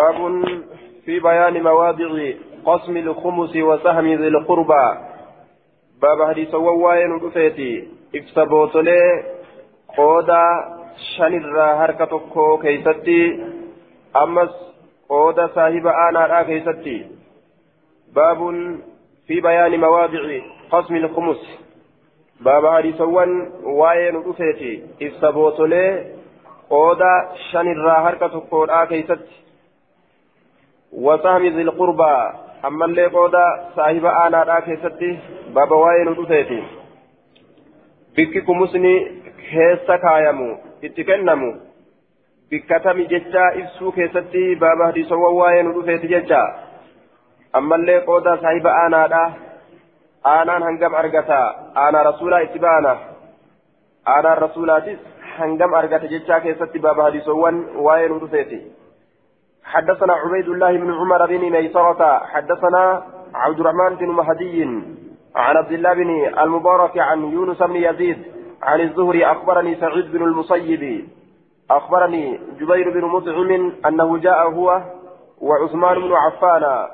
باب في بيان مواضع قسم الخمس وسهم ذي القربى. باب حديث وواين رفيتي إفسبوتولي قودا شنر هركتكو كيستي. أمس قودا صاحب آنا كيستي. باب في بيان مواضع قسم الخمس. باب حديث وواين رفيتي إفسبوتولي قودا شنر هركتكو كيستي. وسهم ذي القربى أما اللي قودا صاحب آنا را كيستي بابا واين ودوتيتي بككم مسني كيسا كايمو اتكنمو ججا إفسو كيستي بابا هديسو واين ودوتيتي ججا. أما اللي قودا صاحب آنا را aanaan hangam argata aanaa rasuulaa itti baana aanaan rasuulaatis hangam argata jechaa keessatti baaba hadiisowwan waa'ee nu dhufeeti حدثنا عبيد الله بن عمر بن ميسرة حدثنا عبد الرحمن بن مهدي عن عبد الله بن المبارك عن يونس بن يزيد عن الزهري أخبرني سعيد بن المسيب أخبرني جبير بن مطعم أنه جاء هو وعثمان بن عفان.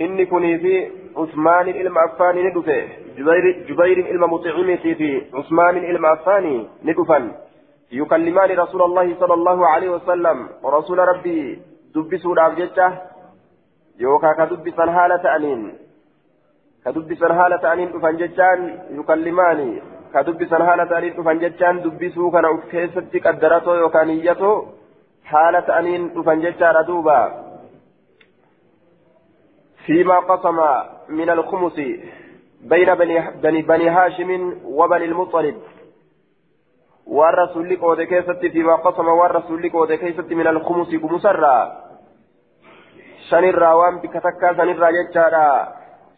إني كني في عثمان إلما عفان ندفه. جبير, جبير إلما مطعم في عثمان إلما عفان ندفن. يكلمان رسول الله صلى الله عليه وسلم ورسول ربي dubbisan haala ta'aniin dhufan jechaan yukallimaani ka dubbisan haala ta'aniin dhufan jechaan dubbisuu kana uf keessatti qaddaratoo yookaan hiyyatoo haala ta'aniin dhufan jechaadha duuba فيما قسم من الخمس بين بني, بني, بني هاشم وبني المطلب والرسول قود كيست فيما قسم والرسول قود كيست من الخمس كمسرى shanirraa waan bika takkaa sanirraa jechaadha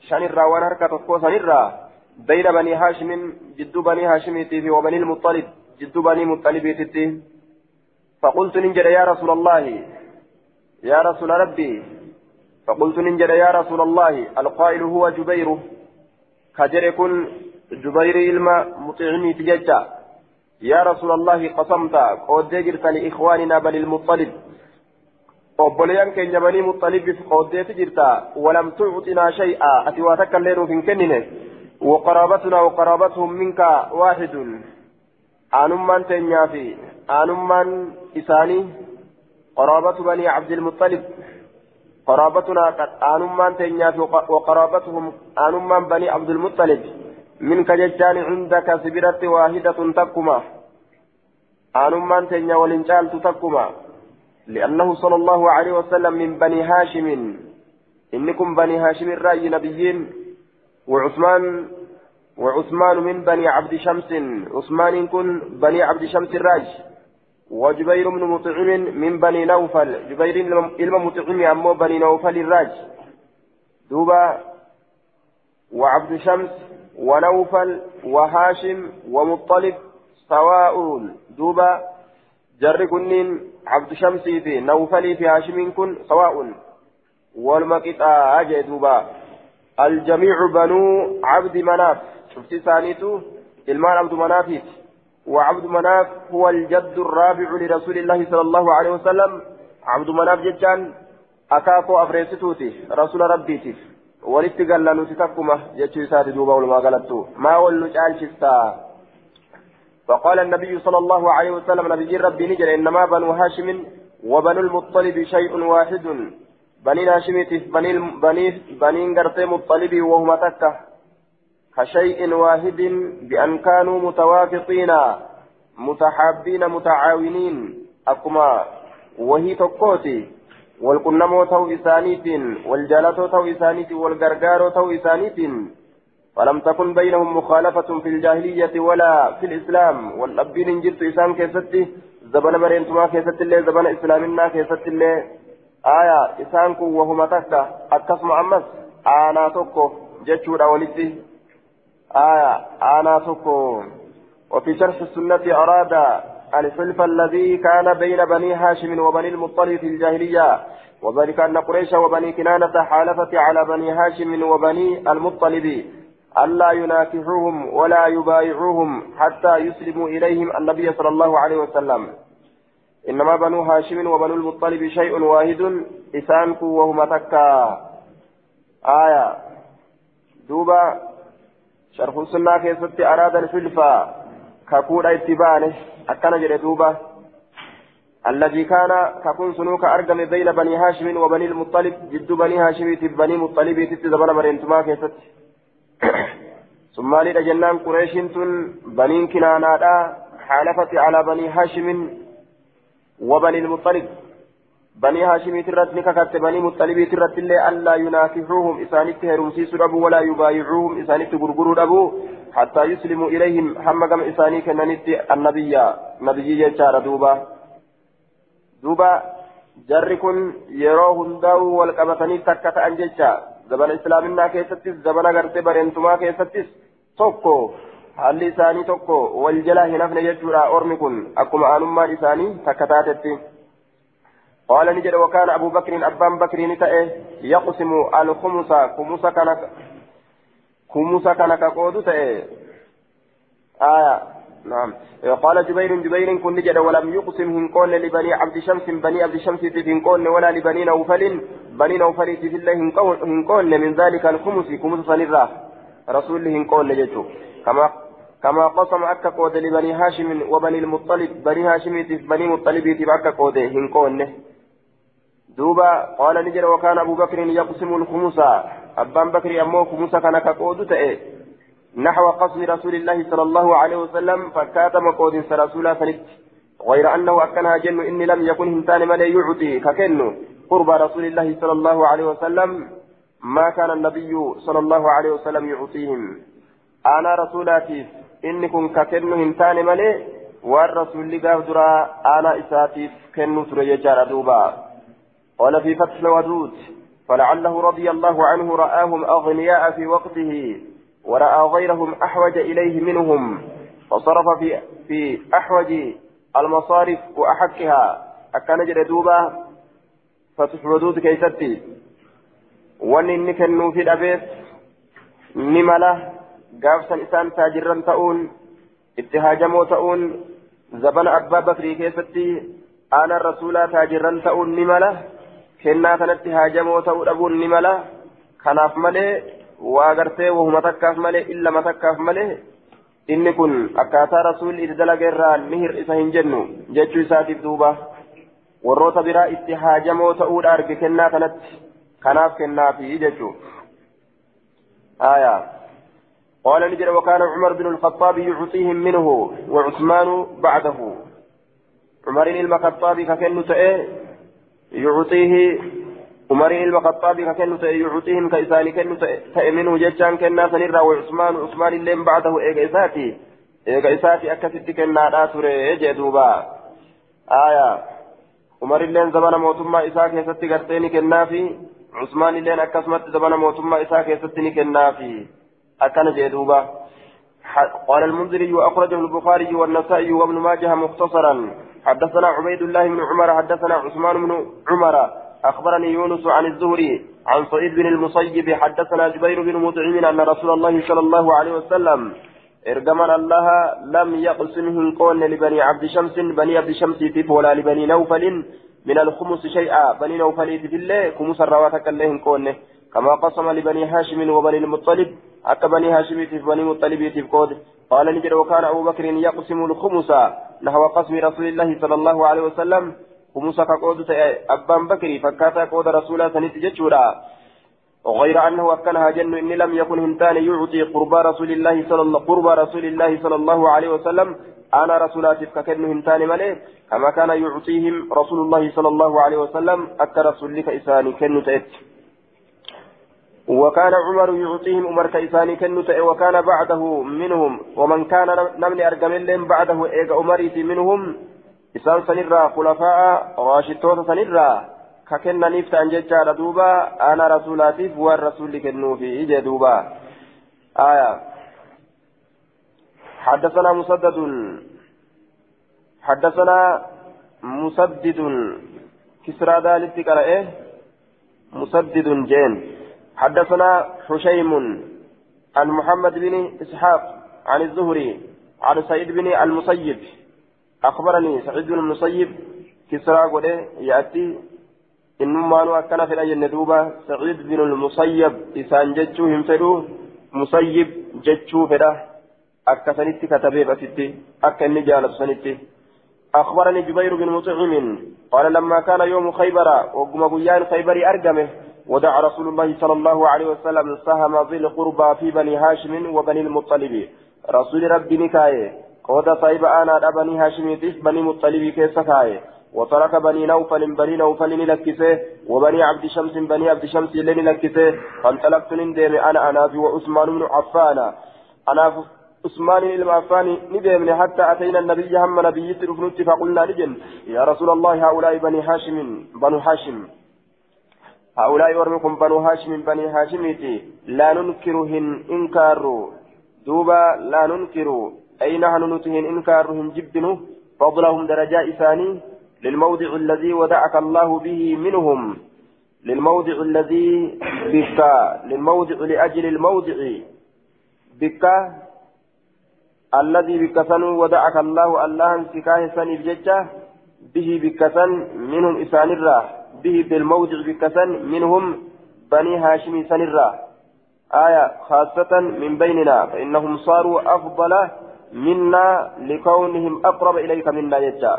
shanirraa waan harka tokkoo sanirraa bayna banii haashimin jidduu banii haashimiitii fi wabanii ilmuxalib jidduu banii muxalibiititti فقلت ننجد يا رسول الله يا رسول ربي فقلت ننجد يا رسول الله القائل هو جبير كجر كن جبير إلما مطعمي تججا يا رسول الله قسمت. قد جرت لإخواننا بني المطلب. muxalibiif qooddeeti jirta walam tuucinaa shay'a ati waa takka illee nuuf hin kennine وقرابتنا وقرابتهم منك واحد. آنمان تنيافي آنمان إساني. قرابة بني عبد المطلب. قرابتنا آنمان تنيافي وقرابتهم آنمان بني عبد المطلب. منك ججان عندك سبرة واحدة تكما. آنمان تنيا ولنجال تكما لأنه صلى الله عليه وسلم من بني هاشم إنكم بني هاشم الرأي نبيين وعثمان وعثمان من بني عبد شمس عثمان كن بني عبد شمس الراج وجبير بن مطعم من بني نوفل جبير إلما مطعم أمو بني نوفل الراج دوبا وعبد شمس ونوفل وهاشم ومطلب سواء دوبا جر كنين عبد شمسي في نوفلي في هاشم كن سواء والمقطع أجدوبا الجميع بنو عبد مناف شفت ثانيته المان عبد مناف وعبد مناف هو الجد الرابع لرسول الله صلى الله عليه وسلم عبد مناف جتان أكاكو أفريستوتي رسول ربيتي ولت قال لنو تتكمه جتشي سادي دوبا ولما قالتو ما ولو جعل شفتا فقال النبي صلى الله عليه وسلم نبي ربي نجر إنما بنو هاشم وبنو المطلب شيء واحد. بني هاشم بني بني بني قرطي مطلب وهما تكة كشيء واحد بأن كانوا متوافقين متحابين متعاونين. أكما وهي تقوتي. والقنمو تو إسانيت والجالتو تو إسانيت والغرغارو تو إسانيت فلم تكن بينهم مخالفة في الجاهلية ولا في الإسلام. والأبين جرت إسلام كيستي زبن مرينتما كيست الله زبن إسلامنا كيست الله آية إسانكو وهما تكا أكسم أمس آنا توكو جتشورا ولدي آية آنا توكو. وفي شرح السنة أراد الحلف الذي كان بين بني هاشم وبني المطلب في الجاهلية. وذلك أن قريش وبني كنانة حالفت على بني هاشم وبني المطلب. ألا يناكحوهم ولا يبايعوهم حتى يسلموا إليهم النبي صلى الله عليه وسلم. إنما بنو هاشم وبنو المطلب شيء واحد إسانكو وهما تكا. آية. دوبا شرف السنة كيست أراد الحلفة ككودا اتبانه أكنا جري دوبا. الذي كان ككون سنوك أرقم بين بني هاشم وبني المطلب جد بني هاشم بني مطلب تتزبن مرينتما كيست ثم لجنان قريش تن بنين كنانا حالفت على بني هاشم وبني المطلب بني هاشم ترت نككت بني مطلب ترت اللي ألا يناكحوهم إسانت هرمسيس أبو ولا يبايعوهم إسانت غرغر أبو حتى يسلموا إليهم حمقم إساني كننت النبي نبي يجار دوبا دوبا jarri kun yeroo hundaa'u wal qabatanii takka ta'an jecha zabana islaaminaa keessattis zabana gartee bareentumaa keessattis tokko haalli isaanii tokko wal jala hin hafne jechuudha ormi kun akkuma aanummaan isaanii takka taatetti قال نجد وكان أبو بكر أبان بكر نتأه يقسم الخمس خمس كان خمس كان كقود تأه آية نعم. قال جبير جبير كن نجد ولم يقسم هنقول لبني عبد شمس بني عبد شمس هنقول ولا لبني نوفل. بني نوفل في الله هنقول من ذلك الخمس خمس صنراه رسول هنقول لجتو كما كما قسم أكا قود لبني هاشم وبني المطلب بني هاشم بني مطلب أكا قود هنقول دوبا قال نجر وكان أبو بكر يقسم الخمس. أبان بكر أمو خمس كان كقود تأي. نحو قسم رسول الله صلى الله عليه وسلم فكاتم قود رسول سنت غير أنه أكنها جن إني لم يكن هنتان من يعطي. ككنه قرب رسول الله صلى الله عليه وسلم ما كان النبي صلى الله عليه وسلم يعطيهم. أنا رسولاتي إني كن ككنه هنتان ملي والرسول لقاف درا أنا إساتي كنه تريجار دوبا. قال في فتح الودود فلعله رضي الله عنه رآهم أغنياء في وقته. ورأى غيرهم أحوج إليه منهم فصرف في في أحوج المصارف وأحقها أكان جردوبا فتح الودود كيستي wanni inni kennuu fi dhabeef ni mala gaafsan isaan taajirran ta'uun itti haajamoo ta'uun zabana abbaa bakrii keessatti aanaan rasuulaa taajirran ta'uun ni mala kennaa kanatti haajamoo ta'uu dhabuun ni mala kanaaf malee waa gartee wahuma takkaaf malee illama takkaaf malee inni kun akkaataa rasuulli itti dalaga irraa ni hir'isa hin jennu jechuu isaatiif duuba warroota biraa itti haajamoo ta'uudha arge kennaa kanatti kanaaf kennaafi jechuu آية قال نجد وكان عمر بن الخطاب يعطيهم منه وعثمان بعده عمر المخطاب ككن تأه يعطيه عمر المخطاب ككن تأه يعطيهم كإسان كن تأه منه ججان كنا سنرى وعثمان عثمان اللين بعده إيجا إساتي إيجا إساتي أكست كنا ناتوري جدوبا آية عمر اللين زمان موتما إساك يستي قرتيني كنافي عثمان اللين أكسمت زمان موتما إساك يستني كنافي أكن جدوبا قال المنذري وأخرجه البخاري والنسائي وابن ماجه مختصرا حدثنا عبيد الله بن عمر حدثنا عثمان بن عمر أخبرني يونس عن الزهري عن سعيد بن المصيب حدثنا جبير بن مطعم أن رسول الله صلى الله عليه وسلم إرجمن الله لم يقسمهم قول لبني عبد شمس بني عبد شمس في ولا لبني نوفل من الخمس شيئا بني نوفل في الله خمس الرواتك اللهم قول كما قسم لبني هاشم وبني المطلب أك بني هاشم في بني مطلب في قول قال نجد وكان أبو بكر يقسم الخمس نحو قسم رسول الله صلى الله عليه وسلم خمس كقود أبان بكر فكاتا قود رسول سنت جتشورا. غير أنه أكنها جن إن لم يكن هنتان يعطي قربى رسول الله صلى الله قربى رسول الله صلى الله عليه وسلم. أنا رسولات فكن هنتان ملي. كما كان يعطيهم رسول الله صلى الله عليه وسلم. أك رسول لك إساني كن تأت وكان عمر يعطيهم عمر كإساني كن وكان بعده منهم. ومن كان نمن أرجم بعده إيج عمري منهم. إسان سنرى خلفاء راشدون سنرى ككن نفت أن ججار دوبا أنا رسولاتي والرسول كنوفي إجا دوبا آية حدثنا مسدد حدثنا مسدد كسرى ذلك قال إيه مسدد جين حدثنا حشيم عن محمد بن إسحاق عن الزهري عن سعيد بن المسيب أخبرني سعيد بن المسيب كسرى قد يأتي إنما أكنا في الأجل ندوبة. سعيد بن المصيب إسان جتشو هم مصيب جتشو فدا. أكسنت كتبه بسيتي أكني جالب سنتي. أخبرني جبير بن مطعم قال لما كان يوم خيبر وقم قيان خيبر أرقمه ودعا رسول الله صلى الله عليه وسلم سهم ذي القربى في بني هاشم وبني المطلب. رسول ربي نكاية. قود طيب أنا بني هاشم بني مطلب كيف كايه وترك بني نوفل بني نوفل لكسه وبني عبد شمس بني عبد شمس لن لكسه فانطلقت ندم أنا أنا وعثمان بن عفان. أنا عثمان بن عفان ندم حتى أتينا النبي هم نبي ركنت فقلنا نجن يا رسول الله هؤلاء بني هاشم بنو هاشم. هؤلاء ورمكم بنو هاشم بني هاشميتي. لا ننكرهن إنكاروا. دوبا لا ننكر أي نحن نتهن إنكارهم جبنه فضلهم درجاء ثاني للموضع الذي ودعك الله به منهم. للموضع الذي بك للموضع لأجل الموضع بك الذي بك سن ودعك الله الله سكاه سن بججة به بك منهم إسان الراه به بالموضع بك منهم بني هاشم سن الراه آية خاصة من بيننا فإنهم صاروا أفضل منا لكونهم أقرب إليك منا يجا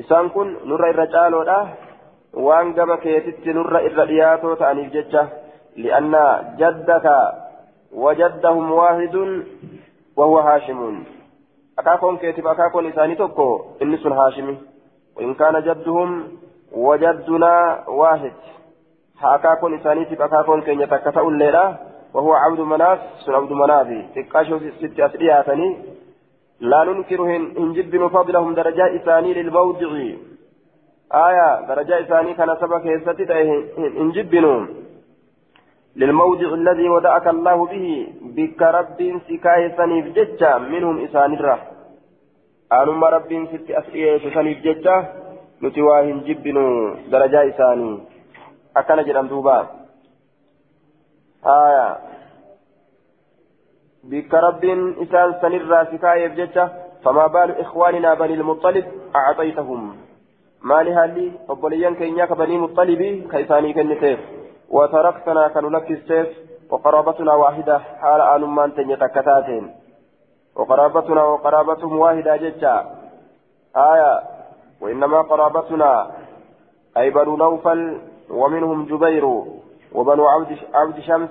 إسان كن نرى الرجال وان قم كيتت نرى الرئيات تعنيف ججة لأن جدك وجدهم واحد وهو هاشم أكاكون كيتب أكاكون إساني توكو إنس هاشمي وإن كان جدهم وجدنا واحد أكاكون إساني تب أكاكون كين يتكتأ الليلة وهو عبد مناف سن عبد مناف. تكاشو ست أسرياتني لا ننكرهن إن جبن فضلهم درجاء إساني للموضع. آية درجاء إساني كان سبك يستطيع إن جبنهم للموضع الذي ودعك الله به بك رب سكاية سنيف ججة منهم إسان الرح أنما رب ست أسئية سنيف ججة. نتواهن جبنوا درجاء إساني أكن جرم دوبا. آية بك رب إسان سنرى سكاية ججة فما بال إخواننا بني المطلب؟ أعطيتهم. ما لهالي؟ أبوليان كينياك بني مطلبي كيساني كنتيف وتركتنا كنلك السيف وقرابتنا واحدة حال آل من تنيتكتاتين وقرابتنا وقرابتهم واحدة ججا آية. وإنما قرابتنا أي بنو نوفل ومنهم جبير. وبنو عبد عبد شمس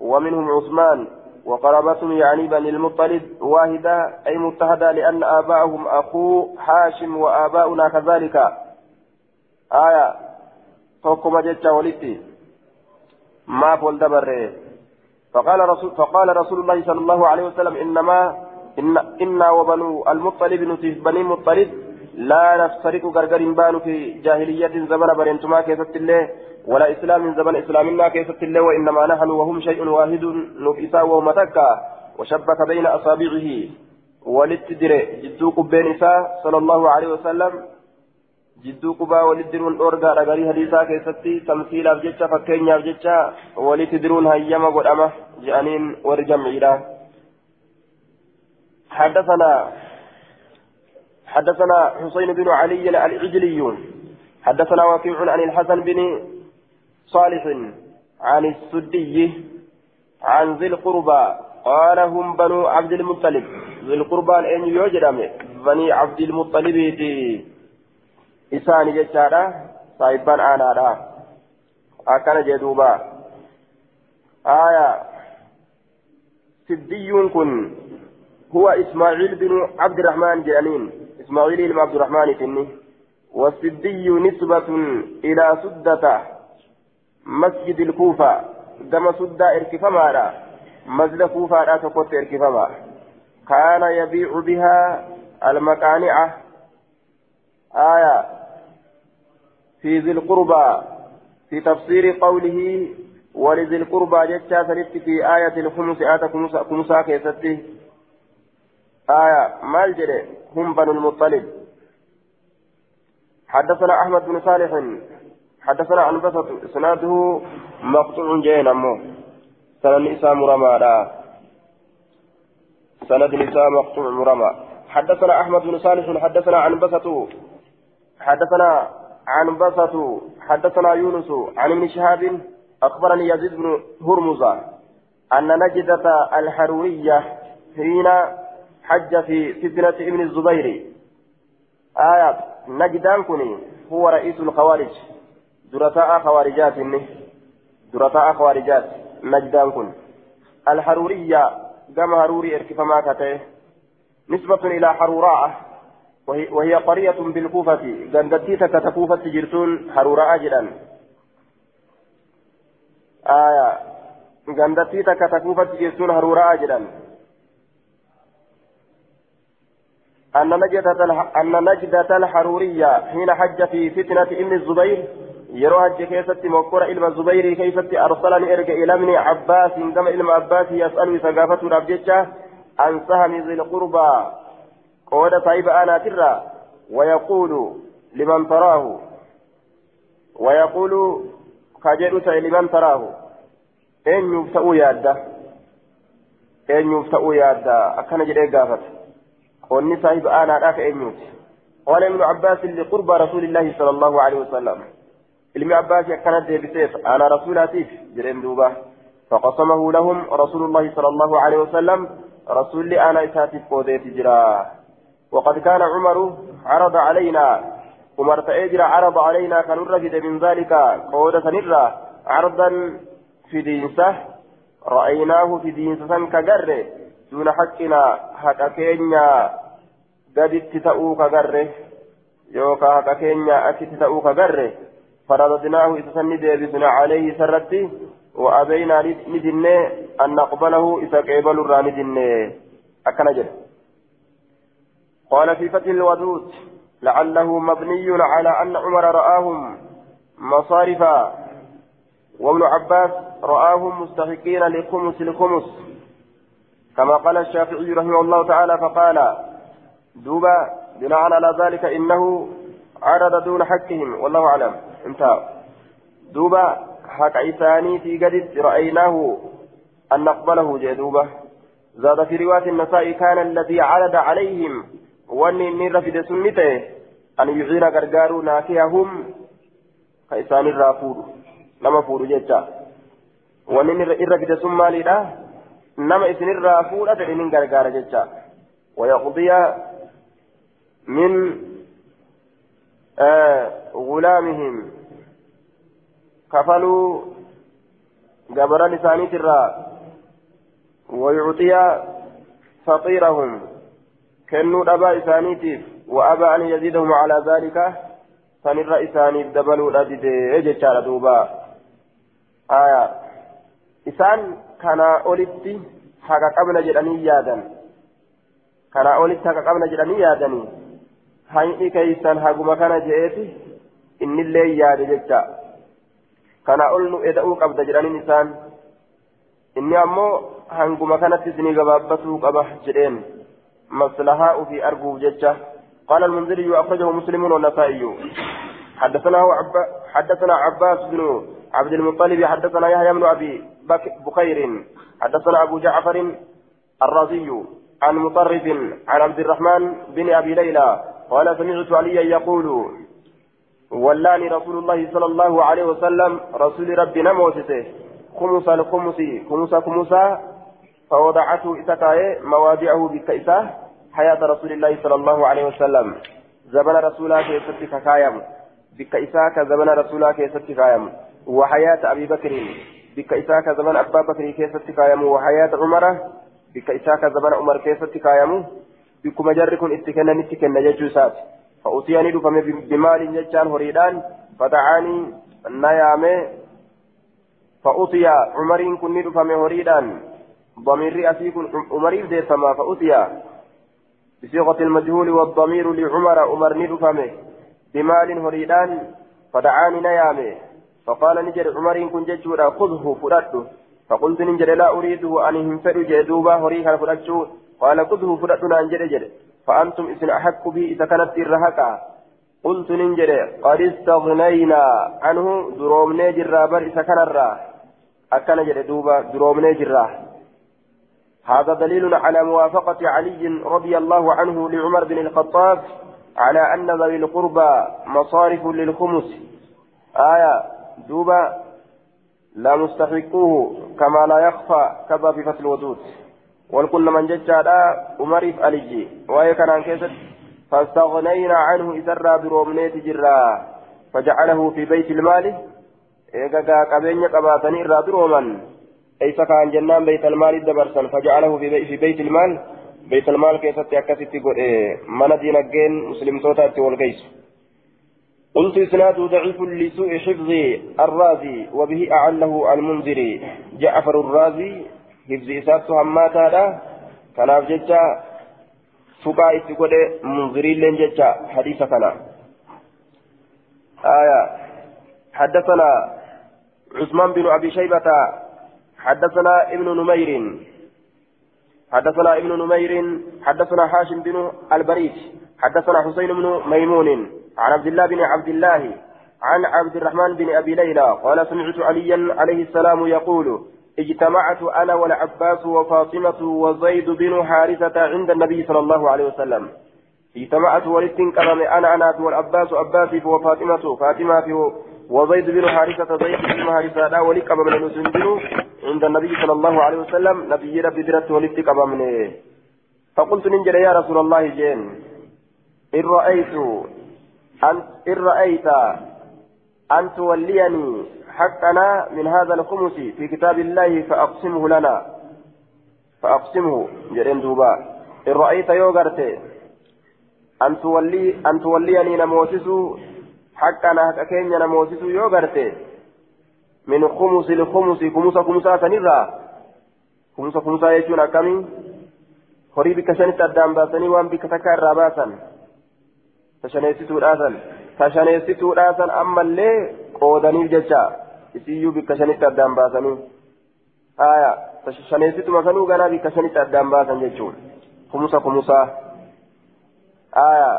ومنهم عثمان وقرابتهم يعني بني المطلب واحدة أي متحدة لأن آباءهم أخو حاشم وآباؤنا كذلك. آية. توكما جتا ولدتي. ما فول دبر فقال رسول فقال رسول الله صلى الله عليه وسلم إنما إن إنا وبنو المطلب نتيف بني مطلب لا نفترق غرغر بان في جاهلية زمن برنتما كيست الله ولا إسلام زمن إسلامنا كيست الله وإنما نحن وهم شيء واحد نفسا ومتكا وشبك بين أصابعه ولتدر جدوك بين صلى الله عليه وسلم. walitti diruun dhoorgaadha garii hadiisaa keessatti tamsiilaaf jecha fakkeenyaaf jecha walitti diruun hayyama godhama je'aniin warri jamciidha حدثنا حدثنا حسين بن علي العجلي. حدثنا وكيع عن الحسن بن صالح عن السدي عن ذي القربى قال هم بنو عبد المطلب ذي القربى الأن يوجد بني عبد المطلب isaani jechaadha saahibban aanaadha akkana jee duuba aya siddiyuun kun huwa ismaaciil binu cabdirahmaan jedhaniin ismaaciil ilma cabdirahmaanitinni والسدي نسبة إلى سدة مسجد الكوفة كما سدة إركفما مسجد كوفة لا تقوت إركفما كان يبيع بها المقانعة آية في ذي القربى في تفسير قوله ولذي القربى جتشا سنت في آية الخمس آية خمسا كيستي. آية مال جري هم بنو المطلب. حدثنا أحمد بن صالح. حدثنا عن بسط إسناده مقطوع جين أمه سند نساء مرمى سند نساء مقطوع مرمى. حدثنا أحمد بن صالح حدثنا عن بسط حدثنا عن بسط حدثنا يونس عن ابن شهاب. أخبرني يزيد بن هرمز أن نجدة الحرورية حين حج في فتنة ابن الزبير. آية نجدان كني هو رئيس الخوارج. درتاء خوارجات درتاء خوارجات نجدان كن الحرورية كما هروري اركفما كته نسبة إلى حروراء وهي, قرية بالكوفة قندتي تكتكوفة جرتون حروراء جدا آية قندتي تكتكوفة جرتون حروراء جدا أن نجدة الحرورية حين حج في فتنة ابن الزبير يروى حج كيست مكورة إلما الزبير كيست أرسلني إرجع إلى ابن عباس كما إلما عباس يسأل ثقافة ربجتة عن سهم ذي القربى قود صاحب أنا ترى ويقول لمن تراه ويقول كجلس لمن تراه إن يفتأوا يادا إن يفتأوا يادا أكن جري قافت قولني صاحب أنا راك إن يوت قال ابن عباس لقرب رسول الله صلى الله عليه وسلم ilmi abbaasi akkanat deebiseef ana rasuulaatiif jedheen duuba. فقسمه لهم رسول الله صلى الله عليه وسلم رسول أنا إساتف قوديت جرا وقد كان عمر عرض علينا عمر تأجر عرض علينا كان رفد من ذلك قودة نرى عرضا في دينسه رأيناه في دينسه كجره دون حقنا حق كينيا قد اتتأوا كجره يوكا حق كينيا اتتأوا كجره فرددناه إسسن ديبسنا عليه سرتي وأبينا ندني أن نقبله إذا قبل الراندني أكنجل قال في فتح الودود لعله مبني على أن عمر رآهم مصارفا. وابن عباس رآهم مستحقين لخمس الخمس كما قال الشافعي رحمه الله تعالى فقال دوبا بناء على ذلك إنه عرض دون حقهم والله أعلم. انتهى دوبا حق إساني في قد رأيناه أن نقبله جدوبة زاد في رواية النساء كان الذي عرض عليهم واني نير في سنته أن يعين غرغار ناكيهم كإسان الرافور نما فور جتا واني نير في سمالي نما إسن الرافور أترين غرغار جتا ويقضي من آه غلامهم كفلوا جبران لساني ترى ويعطي فقيرهم كنوا أبا إسانيتيف وأبى أن يزيدهم على ذلك فنرى إسانيف دبلوا الأدد إجتشار دوبا آية إسان كان أولدتي حقا قبل جراني يادا كان أولدتي حقا قبل جراني يادني هاي كيسان حقما كان جئتي إن اللي ياد جتشار kana ol nu eda'uu qabda jedhaniin isaan inni ammoo hanguma kanatti isinii gabaabbatuu qaba jedheen. Maslahaa ofii arguuf jecha. قال المنذري أخرجه مسلم والنسائي حدثنا عب... حدثنا عباس بن عبد المطلب حدثنا يحيى بن أبي بك... بخير حدثنا أبو جعفر الرازي عن مطرف عن عبد الرحمن بن أبي ليلى قال سمعت عليا يقول ولاني رسول الله صلى الله عليه وسلم رسول ربنا موسسه خمس الخمس. خمس خمسا فوضعته إسكاي مواضعه بكيسة. حياة رسول الله صلى الله عليه وسلم. زمن رسوله كيست كايم بكيسة كزمن رسوله كيست كايم. وحياة أبي بكر. بكيسة كزمن أبا بكر كيست كايم. وحياة عمر. بكيسة كزمن عمر كيست كايم. بكما جركن اتكنا نتكنا ججوسات. فأتياني دفم بمال جتان هريدان فدعاني نيامي. فأتي عمرين كن دفم هريدان. ضمير أسيكن عمرين ديفما فأتي بصيغة المجهول والضمير لعمر. عمر ندفم بمال هريدان فدعاني نيامي. فقال نجر عمرين كن جتشورا خذه فرده فقلت نجر لا أريده أن ينفر جدوبا هريها فرده قال خذه فرده أن جر فأنتم إذن أحق به إذا كانت الرهقة قلت ننجري قد استغنينا عنه درومني جرا بل إذا كان الراه جري دوبا درومني جرا هذا دليل على موافقة علي رضي الله عنه لعمر بن الخطاب على أن ذوي القربى مصارف للخمس. آية دوبا لا مستحقوه كما لا يخفى كذا في فصل الودود والكل من ججادا أمريف أليجي وهي كان عن كيست فاستغنينا عنه إذا برومنيت جرا فجعله في بيت المال إيقا قبين قباتني الرابروما أي كان جنان بيت المال الدبرسن فجعله في بيت المال بيت المال كيست أكست إيه من دينجين مسلم توتا والقيس قلت إسناده ضعيف لسوء حفظ الرازي وبه أعله المنذري جعفر الرازي إساته هماتا لا كان أفججا فقا إتقود منذري لين ججا حديث كان آية حدثنا عثمان بن أبي شيبة حدثنا ابن نمير حدثنا ابن نمير حدثنا هاشم بن البريد حدثنا حسين بن ميمون عن عبد الله بن عبد الله عن عبد الرحمن بن ابي ليلى قال سمعت عليا عليه السلام يقول اجتمعت أنا والعباس وفاطمة وزيد بن حارثة عند النبي صلى الله عليه وسلم. اجتمعت ولدت كرم أنا أنا والعباس عباسي وفاطمة فاطمة وزيد بن حارثة زيد بن حارثة ولك من المسلمين عند النبي صلى الله عليه وسلم. نبي ربي درت ولدت منه فقلت ننجل يا رسول الله جين. إن رأيت أن إن رأيت أن توليني حقنا من هذا الخمس في كتاب الله فأقسمه لنا. فأقسمه. جرين دوبا. إن رأيت يوغرت. أن تولي أن توليني نموسس حقنا حق كينيا نموسس يوغرت. من خمس لخمس. خمس خمسا سنرا خمس خمسا يجون أكمي horii bikka shanitti addaan baasanii waan bikka takka irraa baasan tashaneessituudhaasan tashaneessituudhaasan ammallee qoodaniif jecha isiyyuu bikka shanitti addaan baasanii haya tashaneessituma sanuu ganaa bikka shanitti addaan baasan jechuun kumusa kumusaa haya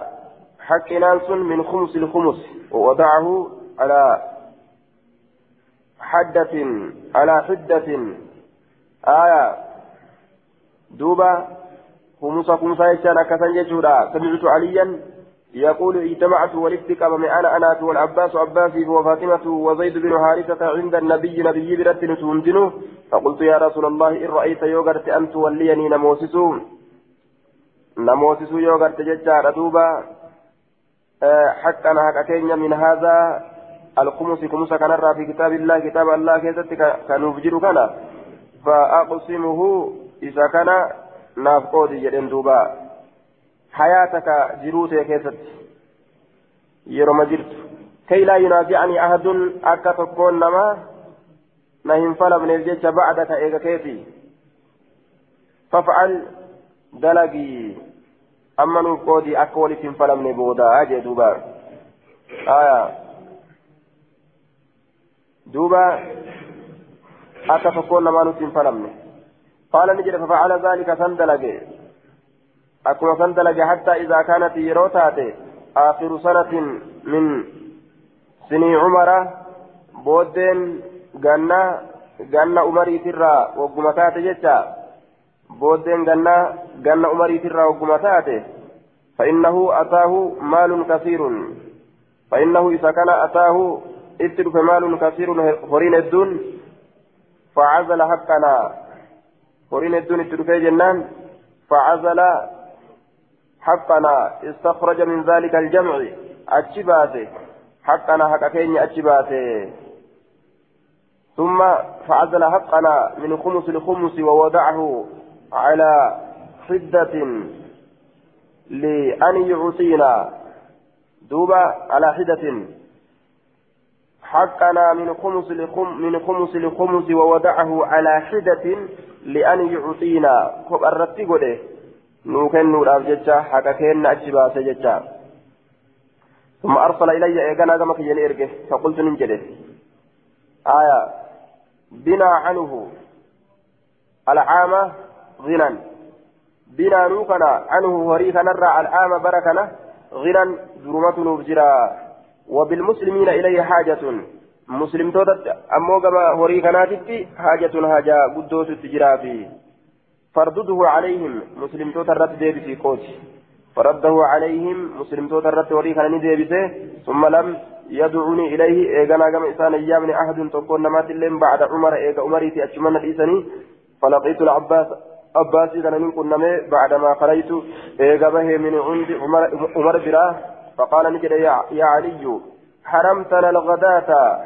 حقنا سن من خمس الخمس ووضعه على حدة على حدة آية دوبا خمسة خمسة يشان أكثر يجورا سمعت عليا يقول اجتمعت ولدت أمام أنا أنا والعباس عباسي وفاطمة وزيد بن حارثة عند النبي نبي برت نتوندنه فقلت يا رسول الله إن رأيت يوغرت أن توليني نموسسو. نموسسو يوغرت ججار دوبا أه حقا حق كينيا من هذا. الخمس خمسة كان في كتاب الله كتاب الله كيست كانوا فجروا كان. فأقسمه إذا كان naaf qoodi jedhen ta'e keessatti yeroma jirtu kay laa yunaazi'anii ahadun akka tokkoon namaa na hin falamneef jecha ba'daka eega keeti faf'al dalagii amma nuuf qoodii akka walitti hin falamne boodaa jee duuba aya duuba akka tokkoon namaa nutti hin falamne قال نجد ففعل ذلك سندلج أكما سندلج حتى إذا كانت يروتات آخر سنة من سني عمر بودين جنة جنة أمري ترى وقمتات جتا. بودين جنة جنة أمري ترى وقمتات فإنه أتاه مال كثير. فإنه إذا كان أتاه اترك مال كثير هرين الدون فعزل حقنا. هورين الدون التركي جنان فعزل حقنا استخرج من ذلك الجمع. أتشباته حقنا حق كيني أتشباته ثم فعزل حقنا من خمس لخمس ووضعه على حدة لأن يعطينا. دوبا على حدة. حقنا من خمس لخم من خمس لخمس ووضعه على حدة لأن يعطينا. كوب الرتي قوله نوكن نور أبجتشا حقا كين أجبا سجتشا ثم أرسل إلي إيقانا كما كي إرقه فقلت ننجده آية بنا عنه العامة غنى بنا نوكنا عنه هريكا نرى العامة بركنا غنى ظلمة نبجرا وبالمسلمين إليه حاجة muslimtoota ammoo gama horii kanaatitti haajatun haajaa guddootu itti jiraa fi farduduhu calayhim muslimtoota irratti deebisii qooti فرده عليهم مسلم توترت وري كان نديبسه ثم لم يدعوني إليه إيغانا كما إسان أيامني أحد تكون نمات اللين بعد عمر إيغا عمري أتشمن الإساني فلقيت العباس عباس كان من كنا بعدما خليت إيغا به من عند عمر, عمر براه فقال نجد يا, يا علي حرمتنا الغداة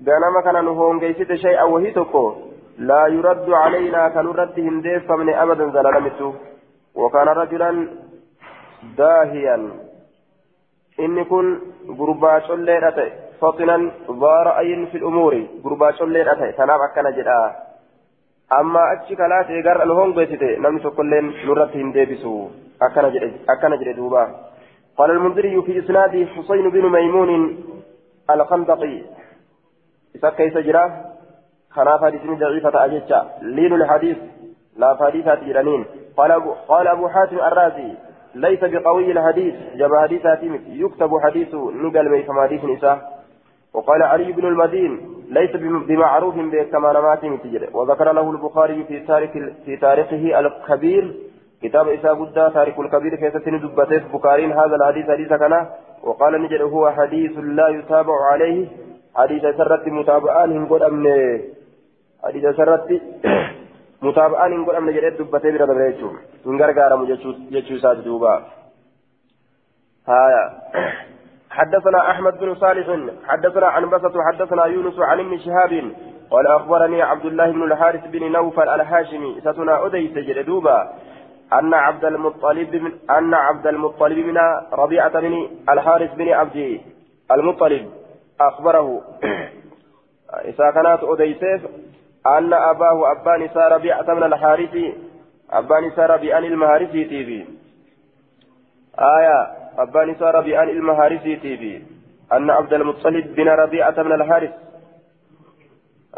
ganama kana nu hongeysite shay'a wahii yuraddu calaynaa kan irratti hin deeffamne abadan zalalamittu وكان رجلا داهيا. إني كن غربا شلين أتي. فطنا ذا رأي في الأمور. غربا شلين أتي. تنام أكنا جدا. أما أتشي كلات إيغار الهون بيتي نمي سكولين نرتهم ديبسو. أكنا جدا دوبا. قال المنذري في إسناد حسين بن ميمون الخندقي. إذا كيس جرا خنا حديث ضعيفة أجتشا لين الحديث. لا حديثات جرانين قال أبو, قال أبو حاتم الرازي ليس بقوي الحديث. جب حديثات يكتب حديث نقل بيت حديث نساء. وقال علي بن المدين ليس بمعروف بكما نمات وذكر له البخاري في تاريخ في تاريخه الكبير. كتاب إساء بدا تاريخ الكبير كيف تندبته بكارين هذا الحديث حديث كان وقال نجد هو حديث لا يتابع عليه. حديث سرت متابعان قد أمن حديث سرت متابعان هم قد أمن جريت دبته بلا دبريتشو من غرغارم جتشو ساد دوبا هايا حدثنا أحمد بن صالح حدثنا عن بسط حدثنا يونس عن ابن شهاب قال أخبرني عبد الله بن الحارث بن نوفل الهاشمي ستنا أديس جلدوبا أن عبد المطلب من أن عبد المطلب من ربيعة بن الحارث بن عبد المطلب أخبره إذا كانت أديسيف أن أباه أبان سار ربيعة من الحارث أبان سار بأن المهارسي تيبي آية أبان سار بأن المهارسي تيبي أن عبد المطلب بن ربيعة من الحارث.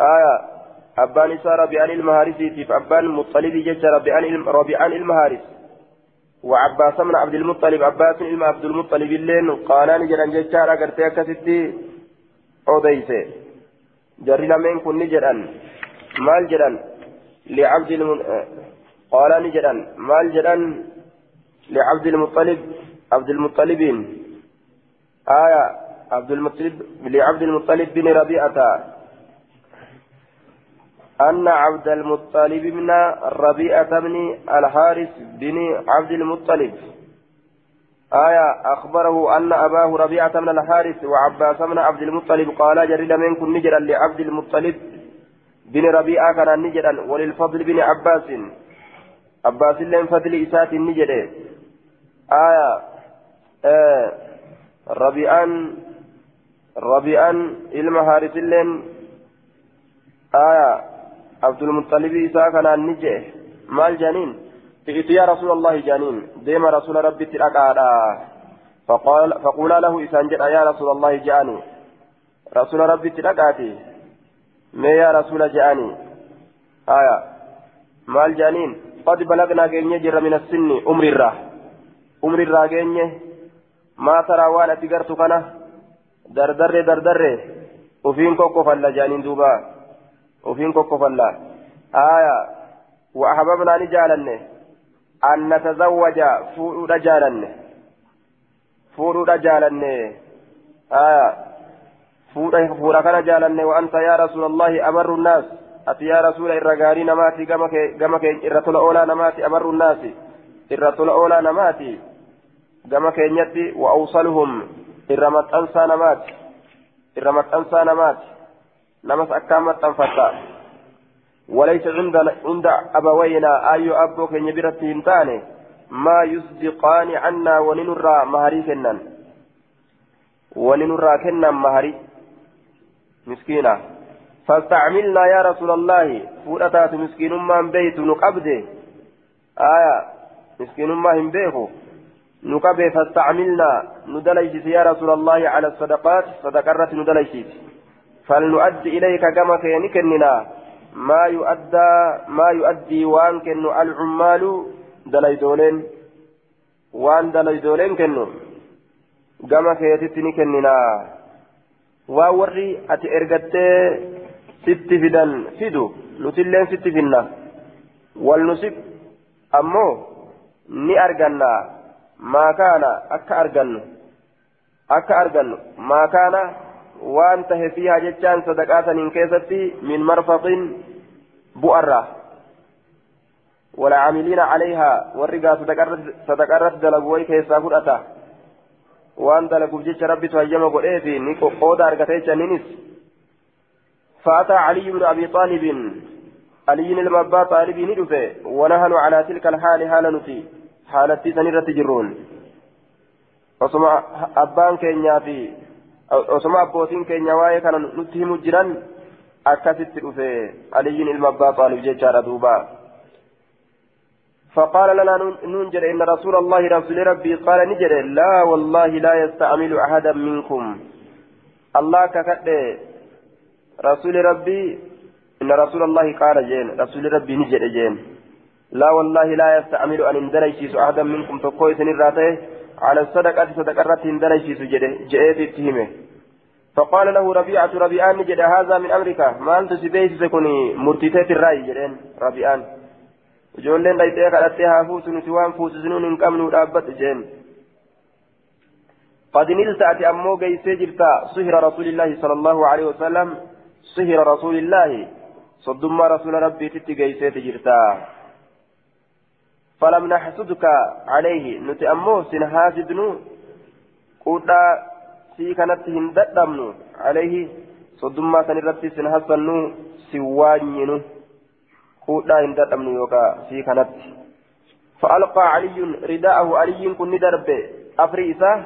آية أبان سار بأن المهارسي تيب أبان المطلب ججر بأن ربيعان المهارس وعباس من عبد المطلب عباس بن عبد المطلب اللين قالان جران ججارا قرتي أكستي أوديسي. جري لمن كن جران مال جران لعبد المن... قال نجران مال جران لعبد المطلب عبد المطلبين آية عبد المطلب لعبد المطلب بن ربيعة أن عبد المطلب بن ربيعة بن الحارث بن عبد المطلب آية أخبره أن أباه ربيعة بن الحارث وعباس بن عبد المطلب قال جرد منكم نجرا لعبد المطلب بن ربيعة كان نجرا وللفضل بن عباس. عباس لين فضل إسات نجرا آية آه ربيعان ربيعان المهارث لين آية عبد المطلب إساء كان نجرا مال جنين؟ ائت يا رسول الله جانين ديم رسول ربي تلقى فقال فقولا له إسان يا رسول الله جاني. رسول ربي تلقاتي ما يا رسول جاني آية مال جانين قد بلغنا جنيه جر من السن أمر الراه أمر الراه جنيه ما ترى وأنا تقرت كنا دردر دردر وفين كوكو فلا جانين دوبا وفين كوكو فلا آية وأحببنا نجالنه أن نتزوج فور رجالا فور رجالا آه فور فور كان جالا وأنت يا رسول الله أبر الناس أتي يا رسول الرجالي نماتي جمك جمك إرتل أولى نماتي أبر الناس إرتل أولى نماتي جمك ينتي وأوصلهم إرمت أنسى نمات إرمت أنسى نمات نمس أكامت تنفتا وليس عند عند أبوينا أي أبو كن يبرت هنتاني ما يصدقان عنا وننرى مهري كنن وننرى كنن مهري مسكينة. فاستعملنا يا رسول الله. فؤتات مسكين ما بيت نقبده آية. مسكين ما هم بيخو. نقبه فاستعملنا. ندليس يا رسول الله على الصدقات. صدقرة ندليس فلنؤدي إليك كما كينكننا. ما يؤدى ما يؤدي وان كنو العمال دليدولين. وان دليدولين كنو. keetitti ni kennina waa warri ati ergattee sitti fidan fidu nutilleen sitti finna. Wal nusib ammoo ni arganna. ما كان أكا أرجن أكا أرجن ما كان وأنت فيها جتان صدقات إن كيستي من مرفق بؤرة ولا عاملين عليها والرقا صدقات دلقوي كيسا فرأتا دلقوا جيش ربي تهيما قل في نيكو قودا أرقتيش نينس فأتى علي بن أبي طالب علي المبا طالب ندفه ونهن على تلك الحال حال نتي حالتي سنيرة تجرون keenyaa fi osoma abbootiin keenya waa'ee kana nutti himu jiran akkasitti dhufe aliyyiin ilma abbaa xaalib jechaadha duuba فقال لنا ننجر إن رسول الله رسول ربي قال نجر لا والله لا يستعمل أحدا منكم. الله ككد رسول ربي إن رسول الله قال جين رسول ربي نجر جين. لا والله لا يستعمل أن اندريشيس أحدا منكم تقوي سنراته على الصدقة صدقة اندريشيس جئت اتهمه فقال له ربيعة ربيعان نجد هذا من أمريكا ما أنت سبيس سكني مرتيتات الرأي جدين ربيعان. Ijoolleen dhayxee kadhattee haa fuutu nuti waan fuusisnuun hin qabnu dhaabbadhu jeen قد نلت أتي أمو جيسي جرتا سهر رسول الله صلى الله عليه وسلم سهر رسول الله صدما رسول ربي تتي جيسي جرتا فلم نحسدك عليه نتي أمو سنهاسدنو قوتا سي كانت هنددمنو عليه صدما سنرتي سنهسنو سوانينو fuudhaa hin dadhabnu yookaan sii kanatti. فألقى علي رداءه علي كن درب أفري إساه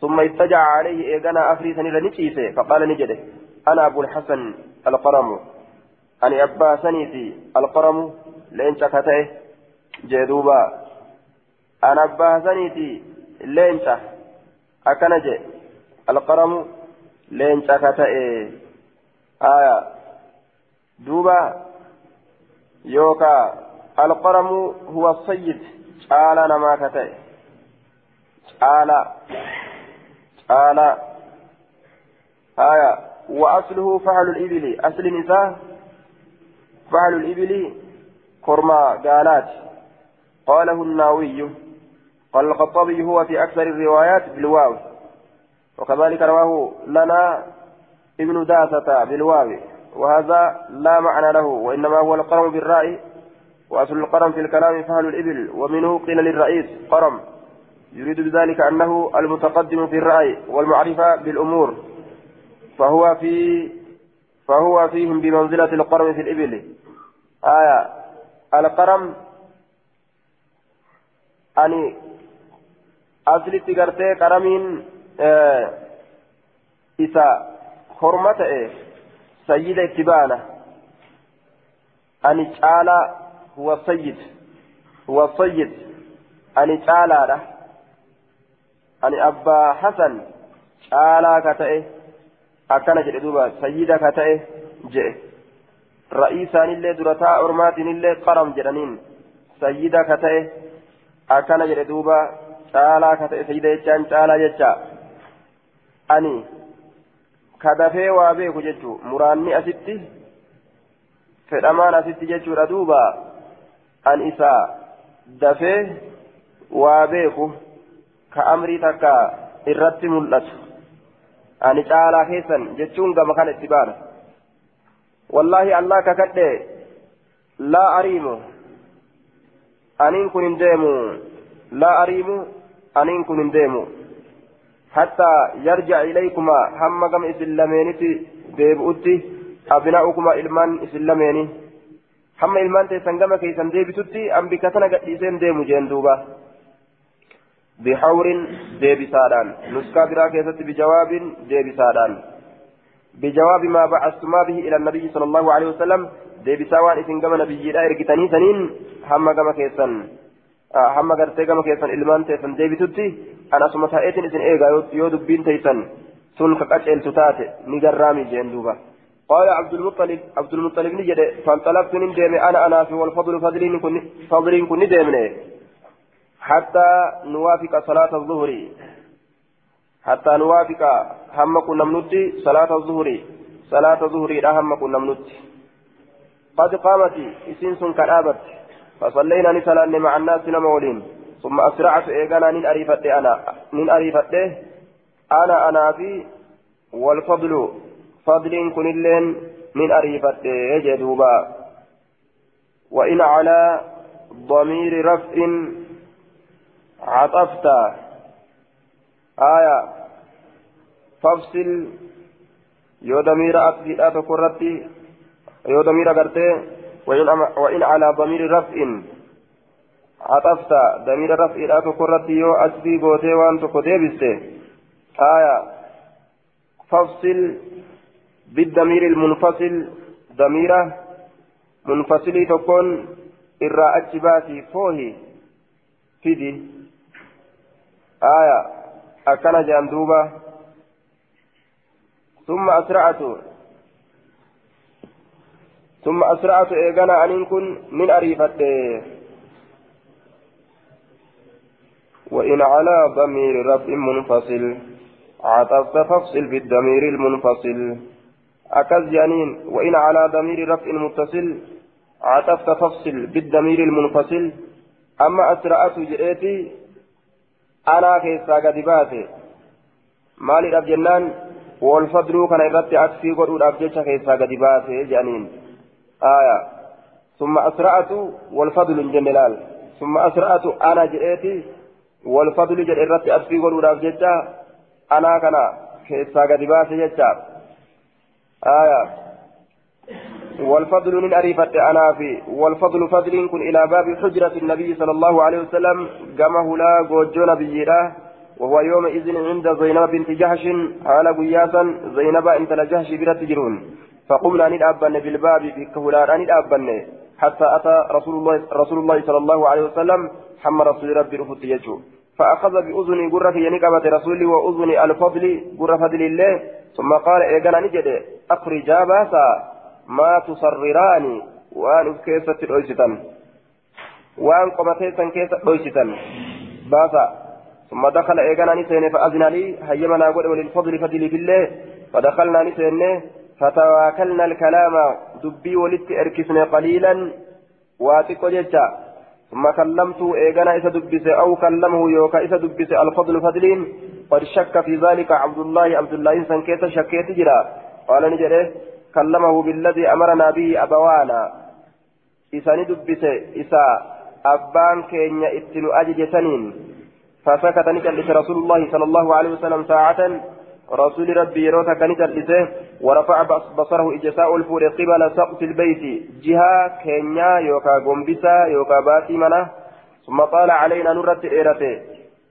ثم اتجع عليه إيغانا أفري سنير نتيسه فقال نجده أنا أبو الحسن القرم أني أبا سنيتي القرم لين شكته جدوبا أنا أبا سنيتي لين شك أكنج القرم لين شكته آية دوبا يوكا القرم هو الصيد. تعالى نما كتئ. تعالى تعالى آية. وأصله فعل الإبل. أصل النساء فعل الإبل كرما قالات. قاله الناوي. قال الخطابي هو في أكثر الروايات بالواو. وكذلك رواه لنا ابن داسة بالواو. وهذا لا معنى له وإنما هو القرم بالرأي وأصل القرم في الكلام فهل الإبل ومنه قيل للرئيس قرم. يريد بذلك أنه المتقدم في الرأي والمعرفة بالأمور. فهو في فهو فيهم بمنزلة القرم في الإبل. آية القرم أني أصل تقرتي قرمين آه إذا حرمته إيه؟ سيد اتبانا أني تعالى هو السيد هو السيد أني تعالى أني أبا حسن. تعالى كتئه. أكن جئ دوبا سيدا كتئه. جئ رئيسان اللي درتا. أرماتين اللي قرم جرانين سيدا كتئه. أكن جئ دوبا تعالى كتئه. سيدا جان تعالى جتا أني kadafee waa beeku jechuun muraanni asitti fedhamaan asitti jechuudha duuba an isaa dafee waa beeku ka amrii takka irratti mul'atu ani caalaa keessan jechuun gama kana itti baana wallaahi allah kakadhe laa ariimu aniin kun hin deemu laa ariimu aniin kun hin deemu حتى يرجع إليكما هم كم إسلامينتي ديبؤتي أبناؤكما إلمان إسلاميني هم إلمان تيسان كما كيسان ديبتتي أم بكتنا قديسين ديمو جندوبا بحور ديبي سادان نسكا برا كيست بجواب ديبي سادان بجواب ما بعثتما به إلى النبي صلى الله عليه وسلم ديبي ساوان إسن كما نبي لا إرقتني سنين هم كما كيسان hamma gartee gama keessan ilmaan teessan deebitutti an asuma ta'eetiin isin eegaa yoo dubbiin teessan sun ka qaceeltu taate ni garraami jeen duuba. قال عبد المطلب عبد المطلب نجد فانطلقت ندم أنا أنا في والفضل فضلين كن فضلين كن ندمني حتى نوافق صلاة الظهر حتى نوافق هم كنا منوتي صلاة الظهر صلاة الظهر لا هم كنا منوتي قد قامت اسين سن كرابت فصلينا نسلان مع الناس نمولين ثم أسرعت إيغانا نين أريفت أنا. نين أريفت أنا أنا في والفضل. فضل كن اللين من أريفت جدوبا وإن على ضمير رفع عطفت. آية. فافصل. يو ضمير أكفئة تكرتي يو ضمير أغرتي. وإن, على ضمير رفع. عطفت. ضمير رفع لا تكرتي يو أكفي بوتي وأن تكتبست آية. فافصل بالضمير المنفصل. ضميره منفصلي تكون إرى أجباتي فوهي. فيدي. آية. أكن جاندوبة. ثم أسرعت. ثم أسرعت إيغانا أن كن من أريفت. وإن على ضمير رب منفصل عطفت فافصل بالضمير المنفصل. أكز جانين وإن على ضمير رفع متصل عطفت تفصل بالضمير المنفصل. أما أسرعت جئتي أنا كيسا قد باتي. مالي رب جنان والفضل كان إرتي أكفي قد أبجيش كيسا قد باتي جانين. آية. ثم أسرعت والفضل جنلال ثم أسرعت أنا جئتي والفضل جئ إرتي أكفي قد أبجيش أنا كان كيسا قد باتي جيشا آية. والفضل من أريفة أنا في. والفضل فضل كن إلى باب حجرة النبي صلى الله عليه وسلم. قامه لا جوجو نبيرا وهو يومئذ عند زينب بنت جحش على قياسا زينب انت لجحش بلا تجرون فقمنا ندابن بالباب بكهولان ندابن حتى أتى رسول الله رسول الله صلى الله عليه وسلم حمى رسول ربي رفض يجو. فأخذ بأذن قرة ينقبة رسولي وأذن الفضل قرة فضل الله. ثم قال إيقنا نجد أخرجا باسا ما تصرران وأن كيسة الأيستان وأن قمتيسا كيسة الأيستان باسا. ثم دخل إيقانا نسين فأذن لي هيمنا قول وللفضل فضل بالله فدخلنا نسين فتواكلنا الكلام دبي ولدت إركسنا قليلا. واتق ججا ثم كلمت إيقانا إسا دبس أو كلمه يوكا إسا دبس الفضل فضلين. قد شك في ذلك عبد الله عبد الله إنسان كيسا شكيت جرا. قال نجري كلمه بالذي أمرنا به أبوانا. إساني دبس إسا أبان كينيا اتنو أججتنين فسكت نجلس رسول الله صلى الله عليه وسلم ساعة. رسول ربي يروتا كنجلسه ورفع بصره إجساء الفور قبل سقف البيت جهة كينيا يوكا غومبسا يوكا باتي منه ثم طال علينا نرة إيرته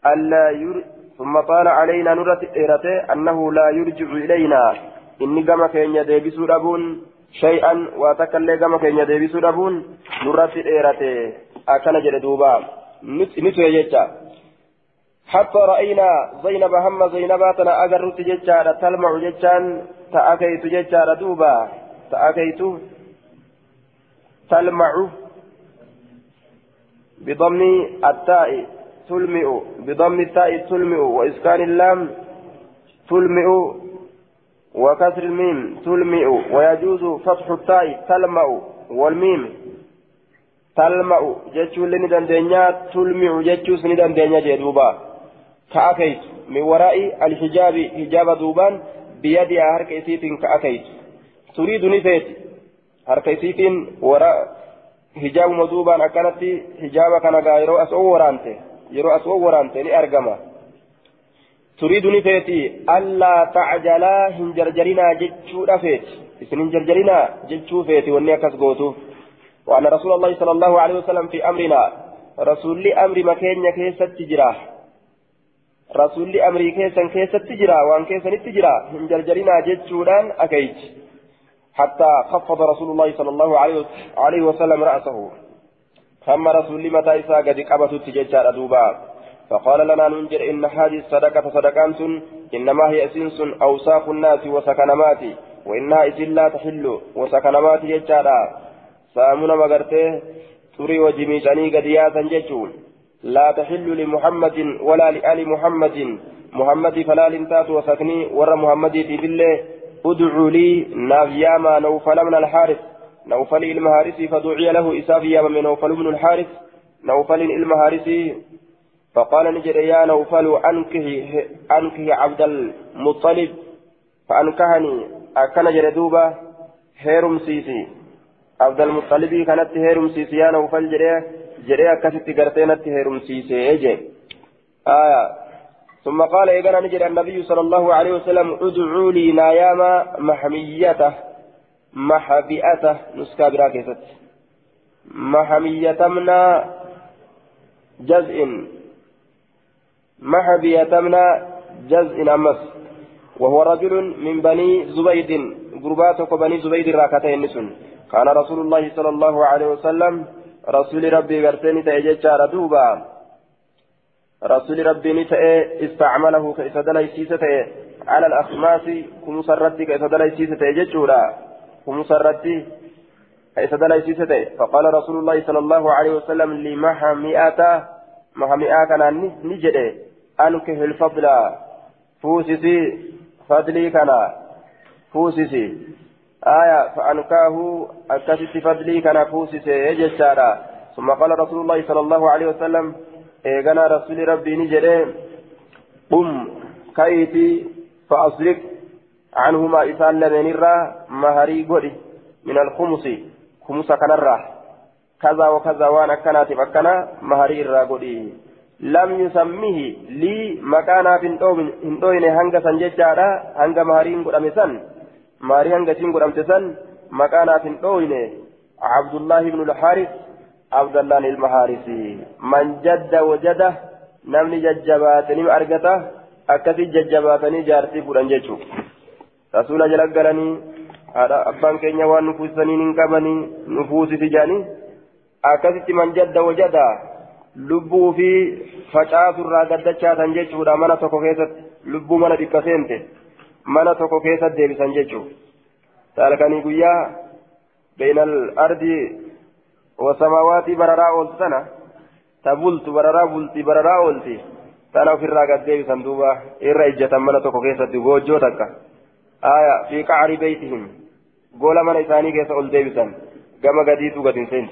ألا ير... ثم طال علينا نرة إيرته أنه لا يرجع إلينا inni gama keenya deebisuu dhabuun shay'an waa takka illee gama keenya deebisuu dhabuun nurratti dheerate akkana حتى رأينا زينب هم زينبا تنا أجرت ججارة تلمع ججان تأكيت ججارة دوبا تأكيت تلمع بضم التاء تلمع بضم التاء تلمع وإسكان اللام تلمع وكسر الميم تلمع ويجوز فتح التاء تلمع والميم تلمع جتشو لني دندنيا تلمع جتشو سني دندنيا جدوبا كأكيت من وراء الحجاب حجاب دوبان بيدها هرك إسيت كأكيت تريد نفيت. هرك إسيت وراء حجاب مدوبان أكنت حجاب كان غيرو أسو ورانته يرو أسو ورانته لأرقمه تريد نفيتي ألا تعجلا هنجرجرنا جتشو رفيت إسن هنجرجرنا جتشو فيتي وني أكس وأن رسول الله صلى الله عليه وسلم في أمرنا. رسول أمر مكين كيسة تجرا رسول لي أمري كيسا كيسة تجرا وأن كيسا نتجرا هنجرجرنا جتشودان أكيت حتى خفض رسول الله صلى الله عليه وسلم رأسه ثم رسول متى إسا قد قبضت تججار أدوبا فقال لنا ننجر إن هذه الصدقة صدقان إنما هي أسنس أوساخ الناس وسكنمات وإنها إسن لا تحل وسكنمات يجارا سامنا مغرته تري وجميشاني قد ياسا لا تحل لمحمد ولا لآل محمد. محمد فلا لنتات وسكني. ور محمد في بالله ادعوا لي نافياما نوفل من الحارث. نوفل المهارسي فدعي له إساف ياما من نوفل من الحارث. نوفل المهارسي فقال نجد يا نوفل أنكه أنكه عبد المطلب. فأنكهني. أكن جردوبة هيرم سيسي. عبد المطلب كانت هيرم سيسي يا نوفل جريه جريه أكست قرتينت هيرم سيسي إجي آية ثم قال إذا نجد النبي صلى الله عليه وسلم ادعوا لي ناياما محميته محبئته نسكا براكزت محميتمنا جزء محبيتمنا جزء أمس وهو رجل من بني زبيد قرباتك بني زبيد راكتين نسن كان رسول الله صلى الله عليه وسلم رسول ربي غرتني تأجج دوبا. رسول ربي نتأ استعمله كإسد ليسيسة على الأخماس كمسرد كإسد ليسيسة يججورا كمسرد كإسد ليسيسة فقال رسول الله صلى الله عليه وسلم لمحمئة محمئة كان نجد أنكه الفضل فوسسي فضلي كان. فوسسي. آية فأنكاه أكست فضلي كان فوسسي يججارا ثم قال رسول الله صلى الله عليه وسلم rasuli rabbii ni jedhee qum ka'iiti fa'asriq عنهما إسان لمنرا مهري قولي من الخمس خمس كنرا. كذا وكذا وأنا كانت فكنا مهري الرا قولي. لم يسميه لي مكانا في هندوين هنگا سنججارا هنگا مهرين maariyaan gatiin godhamte san maqaa naaf hin dhooyne abdullahi ibnu lhaaris abdallaan ilma haarisi. Man jadda wajada namni jajjabaate nima argata akkasii jajjabaatanii jaartii fudhan jechuu rasuula jala galanii haadha abbaan keenya waan nufuusanii hin qabanii nufuusiti jedhanii akkasitti man jadda wajada lubbuu fi facaasurraa gaddachaatan jechuudha. Mana tokko keessatti lubbuu mana dhibba seente. Mana tokko keessatti deebisan jechuudha saalkanii guyyaa beynal ardii والسماوات بررا أولتنا تبلت بررا بلتي بررا أولتي تانا في الراقة ديبي صندوبة إرى إجة من تكو كيسة بوجو تكا آية في قعر بيتهم قول من إساني كيسة أول ديبي سن قام قديتو قد انسنت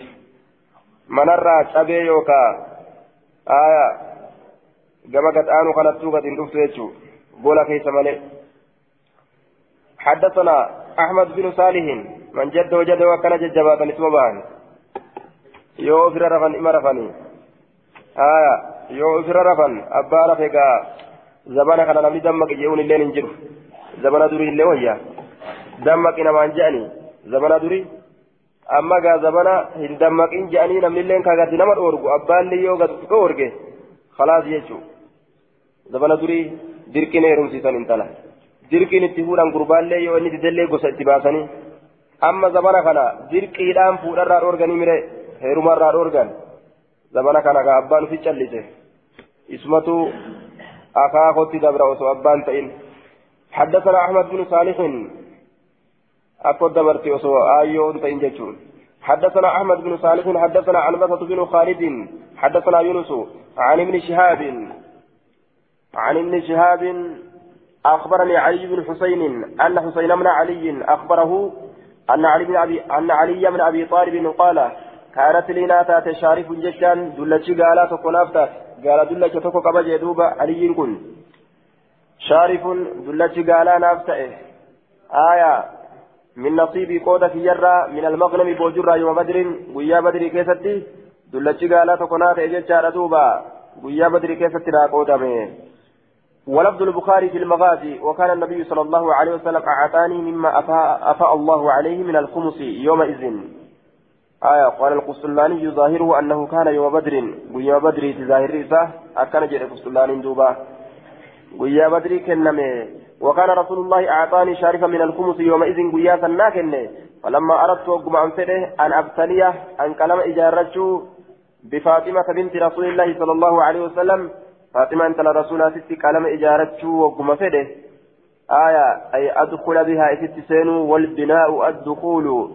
من الرا شبه يوكا آية قام قد آنو قنطو قد انتفتو يجو قول كيسة ملئ حدثنا أحمد بن صالح من جد وجد وكان ججبات نسوبان yoo ofirra rafan ima rafanii aya yoo ofirra rafan abbaa rafe gaa zabana kana namni dammaqi je'uun illeen hin jiru zabana durii illee wayya dammaqi namaan je'anii zabana durii amma gaa zabana hin dammaqin je'anii namni illeen kagatti nama dhoorgu abbaallee yoo gatu dhoorge khalaas jechuu zabana durii dirqin heerumsiisan intala dirqiin itti fuudhan gurbaallee yoo inni didellee gosa itti baasanii amma zabana kana dirqiidhaan fuudharraa dhoorganii mire heerumarraa dhoorgan zamana kana gaa abbaan ufi callise ismatu akaakotti dabra osoo abbaan ta'in حدثنا أحمد بن صالح أقول دبرتي أسوى آيون فإن جتشون حدثنا أحمد بن صالح حدثنا عن بسط بن خالد حدثنا يونس عن ابن شهاب عن ابن شهاب أخبرني علي بن حسين أن حسين بن علي أخبره أن علي بن أبي أن علي بن أبي طالب قال كانت لنا تات شارف جشان دلتي قالا تقناف تات قال دلتي تقو قبا جدوبا علي كن. شارف دلتي قالا نافته آية من نصيب قودة في جرة من المغنم بوجرة يوم بدر ويا بدر كيستي دلتي قالا تقناف جشان دوبا ويا بدر كيستي لا قودة ولفظ البخاري في المغازي وكان النبي صلى الله عليه وسلم أعطاني مما أفاء, أفاء الله عليه من الخمس يومئذ. آية قال القسطلاني ظاهره أنه كان يوم بدر. ويا بدر ظاهر إساه أكن جرى القسطلاني دوبا. ويا بدر كنمي. وكان رسول الله أعطاني شارفا من الخمس يومئذ ويا سناكن فلما أردت أقوم عن فده أن أبتليه أن كلام إجارته بفاطمة بنت رسول الله صلى الله عليه وسلم فاطمة أنت لرسولها ست كلام إجارته وقوم فده آية أي أدخل بها ست سين والبناء الدخول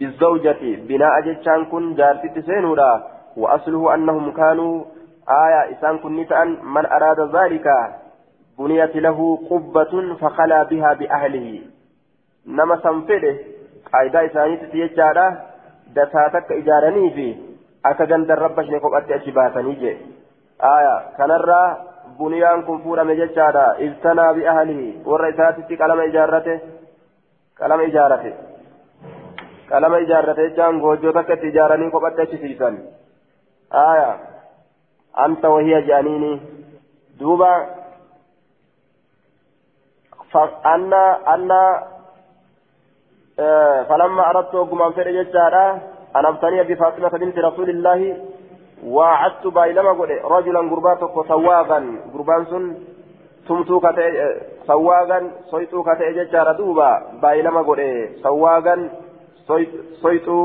بالزوجة بناء جتشان كن جارتي سينورا وأصله أنهم كانوا آية إسان كن نتأن من أراد ذلك بنيت له قبة فخلا بها بأهله نما سنفده قاعدة إسانيت تيجارة دساتك إجارني في أكا جند الربش نقوم أتي أجباتني جي آية كنرى بنيان كن فورا مججادا ابتنى بأهله والرئيسات قلم إجارته قلم إجارته قلم إجارته جان غوجو تكت إجارني قبت تشيسا آية أنت وهي جانيني دوبا فأن أن آه فلما أردت وقم فر ججارا أن أبتني بفاطمة بنت رسول الله وعدت بايلما قل رجلا قرباتك سواغا قربان سن tumtuu kate sawwaagan soyxuu kate jechaadha duuba baay'ilama godhe sawwaagan soyxuu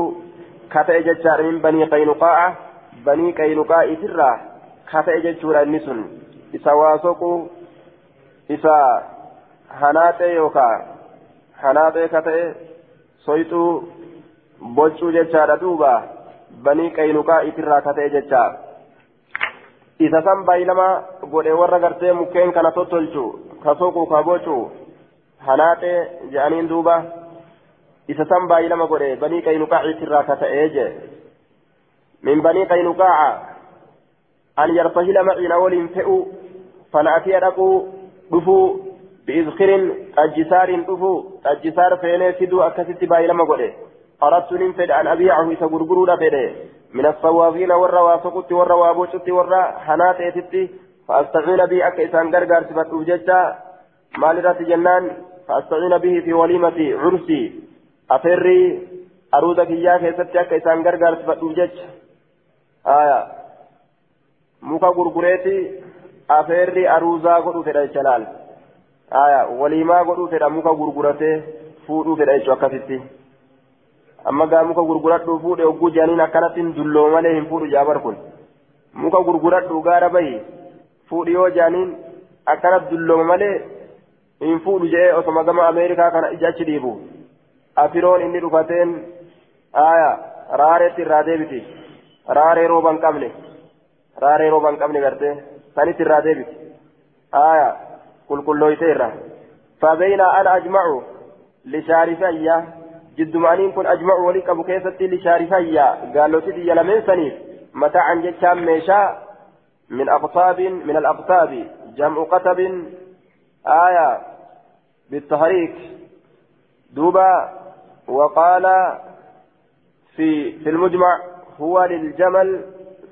kate jechaadha min banii qaynuqaa'a banii qaynuqaa'itirraa kate jechuudha inni sun isa waasoqu isa hanaaxee yookaan hanaaxee kata'e soyxuu boccuu jechaadha duuba banii qaynuqaa'itirraa kate jechaadha. isa san baay'ilama godhe warra gartee mukkeen kana tottolchu ka soqu ka bocu hanaaxee je'aniin duuba isa san baay'ilama godhe banii qaynuqaaciitirraa ka ta'ee je min banii qaynuqaaca an yartahila maciina waliin fe'u fana'atiya dhaquu dhufuu biizkirin xajjisaarin dhufuu xajjisaar feenee fiduu akkasitti baay'ilama godhe fedhe an abiicahu isa gurguruudha fedhe من الصوافين ورا واسقط ورا وابوشت ورا حناتيتت فأستعين به أكا إسان غرغر سبت وججا مالرات جنان فأستعين به في وليمة عرسي أفري أرودك إياه كيست أكا إسان غرغر سبت آية muka gurgureeti afeerri aruuzaa godhuu fedha jecha laal aya waliimaa godhuu fedha muka gurguratee fuudhuu fedha jechuu amma gaa muka gurguradhu fuudhe ogguu jaaniin akkanattiin dulloo malee hin fuudhu jaabar kun muka gurguradhu gaara bahi fuudhi yoo jaaniin akkanat dullooma malee hin fuudhu jedhee osoma gama ameerikaa kana ija achi dhiibu afiroon inni dhufateen aya raareetti irraa deebiti raaree rooba hin qabne raaree rooba hin qabne gartee sanitti irraa deebiti aya qulqullooyte irra فبين أنا أجمع لشارفية جد معنين كن أجمع ولي أبو كيستي لشارفية قالوا تدي يلمن سنيف. متاعا جتشام ميشا من أقطاب من الأقطاب. جمع قطب آية بالتحريك. دوبا وقال في في المجمع هو للجمل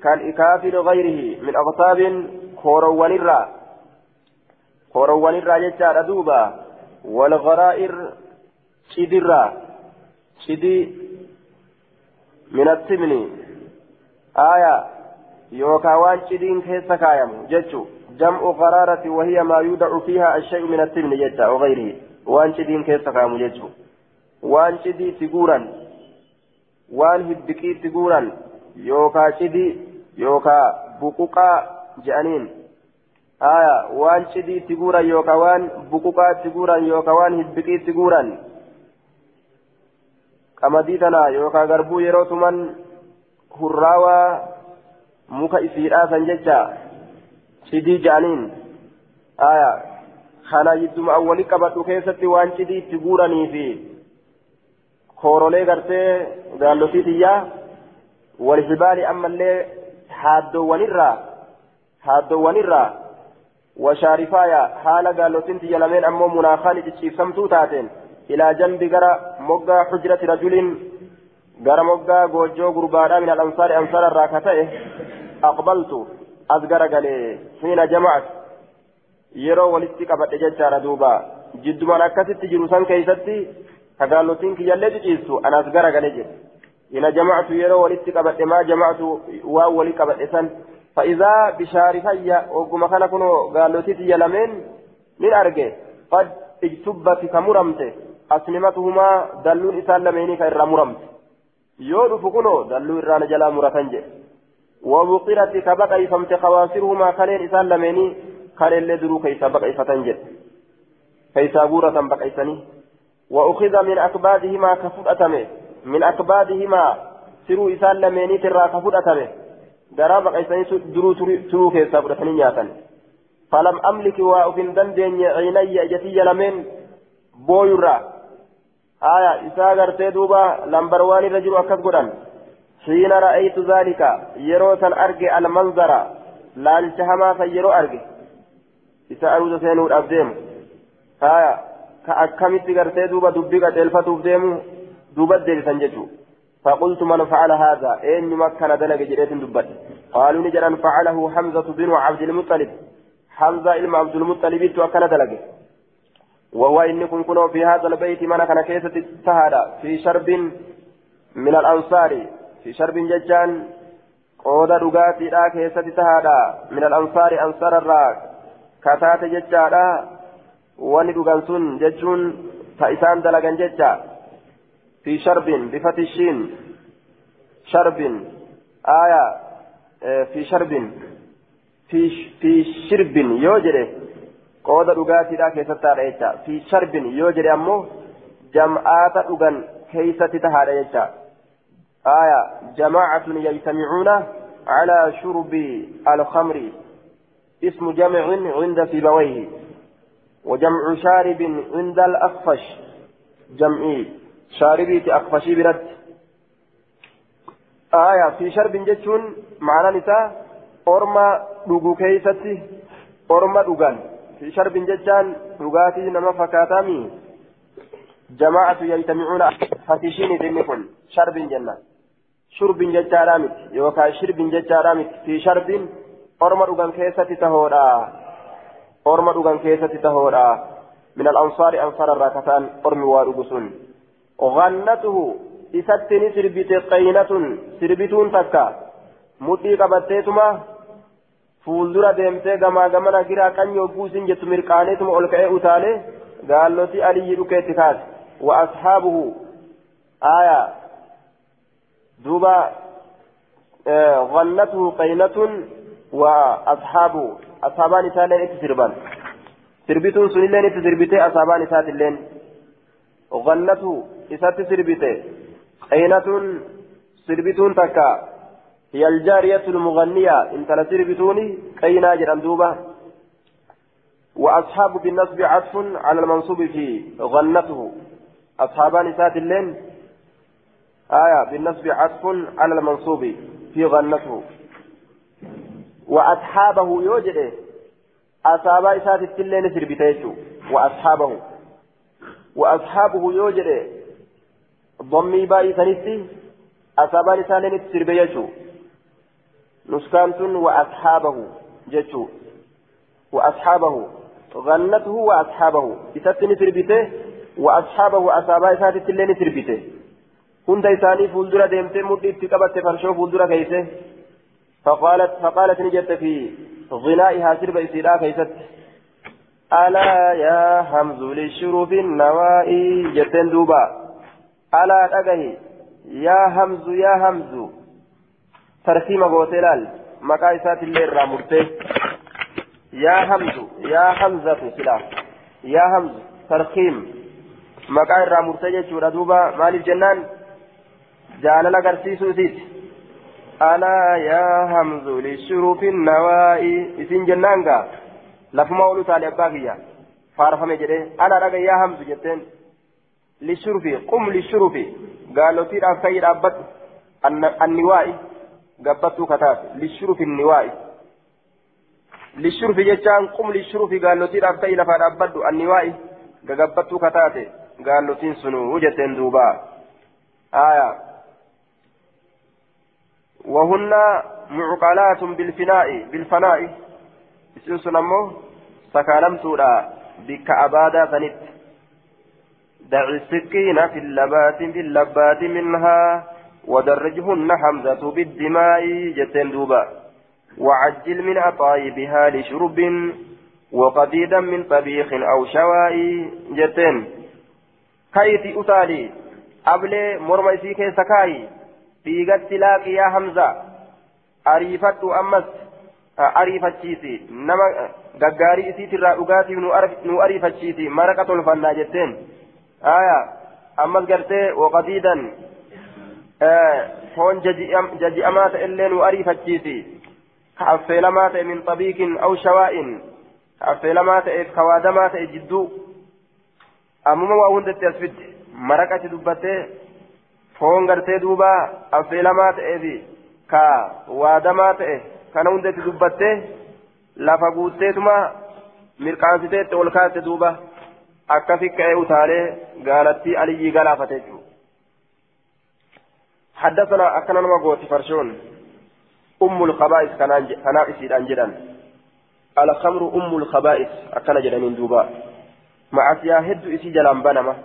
كالإكاف لغيره من أقطاب كوروان الرا كوروان الرا جتشار دوبا. والغرائر شدرا شدي من التمن آية يوكا وان شدين كيس كايم. جتشو جمع غرارة وهي ما يودع فيها الشيء من التمن جتا وغيره. وان شدين كيس كايم جتشو. وان شدي تقورا وان هدكي تقورا يوكا شدي يوكا بقوقا جانين. آية وان شدي تقورا يوكا وان بقوقا تقورا يوكا وان هدكي تقورا qamadii tana yookaan garbuu yeroo tuman hurraawaa muka isiidhaa san jecha cidii ja'aniin aya kana yidduma awwali qabadhu keessatti waan cidii itti guuranii fi koorolee gartee gaallotii tiyyaa walhibaali ammallee haaddoowwanirraa haaddoowwanirraa washaarifaaya haala gaallotiin tiyya lameen ammoo munaakaan cicciibsamtuu taateen إلى جنب جرى مقا حجرة رجل جرى مقا جوجو غربانا من الأنصار أنصار الراكتة. أقبلت أذكر قالي حين جمعت. يرو ولدت قبل ججار دوبا. جد من أكست جروسان كيستي فقالوا تنك يلي تجيسو أنا أذكر قالي حين جمعت يرو ولدت قبل ما جمعت قبل إسان فإذا بشارفية وقم خنا كنو قالوا تيتي يلمين من أرجع قد اجتبت كمرمته asnimatuhumaa dalluun isaan lameenii ka irraa muramte yoo dhufu kunoo dalluu irraan jalaa muratan jedhe wabuqirati ka baqayfamte kawaasiruhumaa kaleen isaan lameenii kaleellee duruu keeysaa baqayfatan jedhe keeysaa guuratan baqaysanii وأخذ من أكبادهما كفؤتمه من أكبادهما سروا إسان لميني ترى كفؤتمه درا بقيسني درو ترو كيسا فرحني نياتا فلم أملك وأفن دندن عيني أجتي لمن بويرا آية إسا غرتي دوبا لمبرواني رجل أكد قدن حين رأيت ذلك يروسا أرجع المنظر kan yeroo arge. Isa aruusa seenuudhaaf deemu. Haya ka akkamitti gartee duuba dubbii qaceelfatuuf deemu? Duuba deebisan jechuudha. فقلت من فعل هذا إن مكن دلق جريت دبت قالوا نجرا فعله حمزة بن عبد المطلب حمزة إلما عبد المطلب وكان دلق وهو إن كن في هذا البيت من كان كيسة السهرة في شرب من الأنصار. في شرب ججان. قود رقاتي لا كيسة السهرة من الأنصار أنصار الراك كتات ججالا وندقان سن ججون. فإسان دلقان ججا. في شرب بفتح الشين. شرب. آية. في شرب. في شرب. يوجد قود رقاتي لا كيسة تاريتا في شرب يوجد أمو جمعات رقان كيسة تهاريتا آية جماعة يجتمعون على شرب الخمر اسم جمع عند سيبويه وجمع شارب عند الأخفش جمعي شاربي أخفشي برد آية في شرب جتشون معنى نساء أورما دوغو كيستي أورما دوغان في شرب جتشان دوغاتي نما فكاتامي جماعة يجتمعون فتشيني ذنكن شرب جنة شرب جتشارامت يوكا شرب جتشارامت في شرب أورما دوغان كيستي تهورا أورما دوغان كيستي تهورا من الأنصار أنصار الراكتان أرمي وارغسون غنته إساتني سربت قينة سربتون تكا مدي قبتيتما deemtee gamaa gamana giraa qanyoo buusin jettu mirqaaneetuma ol ka'ee utaale gaalloti aliyyi dhukeetti kaase wa ashaabuhu aya duuba غنته قينة وأصحابه أصحابان إسالين إتسربان سربتون سنين إتسربتي أصحابان إسات اللين غنته إسات سربتي قينة سربتون تكا هي الجارية المغنية. إن تلا سربتوني قينا جرم دوبة؟ وأصحاب بالنصب عطف على المنصوب في غنته. أصحابان إسات اللين آية. بالنصب عطف على المنصوب في غنته. وأصحابه يوجد أصحاب إسات التلين سربتيتو وأصحابه. وأصحابه يوجد ضمي باي سنتي. أصحابان إسالين سربيتو نسكانتن وأصحابه جتو وأصحابه. غنته وأصحابه. إساتني سربته وأصحابه أصحابا إسات سربته hunda isaanii fuuldura deemtee mudhii itti qabatte farshoo fuuldura keeyse فقالت فقالت نجت في غنائها سرب إسيرا كيست. ألا يا همز للشروف النوائي؟ جتن دوبا. ألا تقهي. يا همز يا همز ترسيم غوتلال مقايسات الليل رامرته يا همز يا همزة سلا يا همز ترخيم مقاي رامرته جتشورا دوبا مال الجنان جالل agarsiisuu isiiti alaa yaa hamzu lishuruufi nawaa'i isin jennaan gaa lafuma olu taale abbaa kiyya faarfame jedhe ana dhaga yaa hamzu jetteen lishurufi qum lishurufi gaalotiidhaaf kayyi dhaabbadhu anniwaa'i gabbattuu kataate lishurufi niwaa'i lishurufi jechaan qum lishurufi gaalotiidhaaf kayyi lafaa dhaabbadhu anniwaa'i gagabbattuu kataate gaalotiin sunuu jetteen duubaa aayaa وهن معقلات بالفناء بالفناء اسم نمو سكالمتولا بك أبادا ثنت دع السكين في اللبات في ودرجهن حمزة بالدماء جتن دوبا وعجل من أطايبها لشرب وقديدا من طبيخ أو شواء جتن كيف أتالي أبلي مرمى كيس سكاي dhiigatti laaqi yaa hamza ariifadhu ammas ariifachiisi nama gaggaarii isiitirraa dhugaatiif nu ariifachiisi maraqa tolfannaa jetteen aya ammas gartee waqadiidan Eh, foon jaji'amaa ta'e illee nu ariifachiisi ka affeelamaa ta'e min xabiikin aw shawaa'in. Ka affeelamaa e e ta'eef e ka waadamaa ta'e jidduu ammuma waa hundatti as fidde maraqa achi dubbattee foon gartee duuba affeelamaa ta'eef ka waadamaa ta'e kana hundatti dubbattee lafa guutteetuma mirqaansiteette ol kaaste duuba. Akkasi ka'ee utaalee gaalattii aliyyii galaafate jechuudha. حدثنا أكنا نمغوتي فرشون. أم الخبائث إسيد أنجدا. الخمر أم الخبائث أكنا جدا دوبا مع سياهد إسي جلان بنما.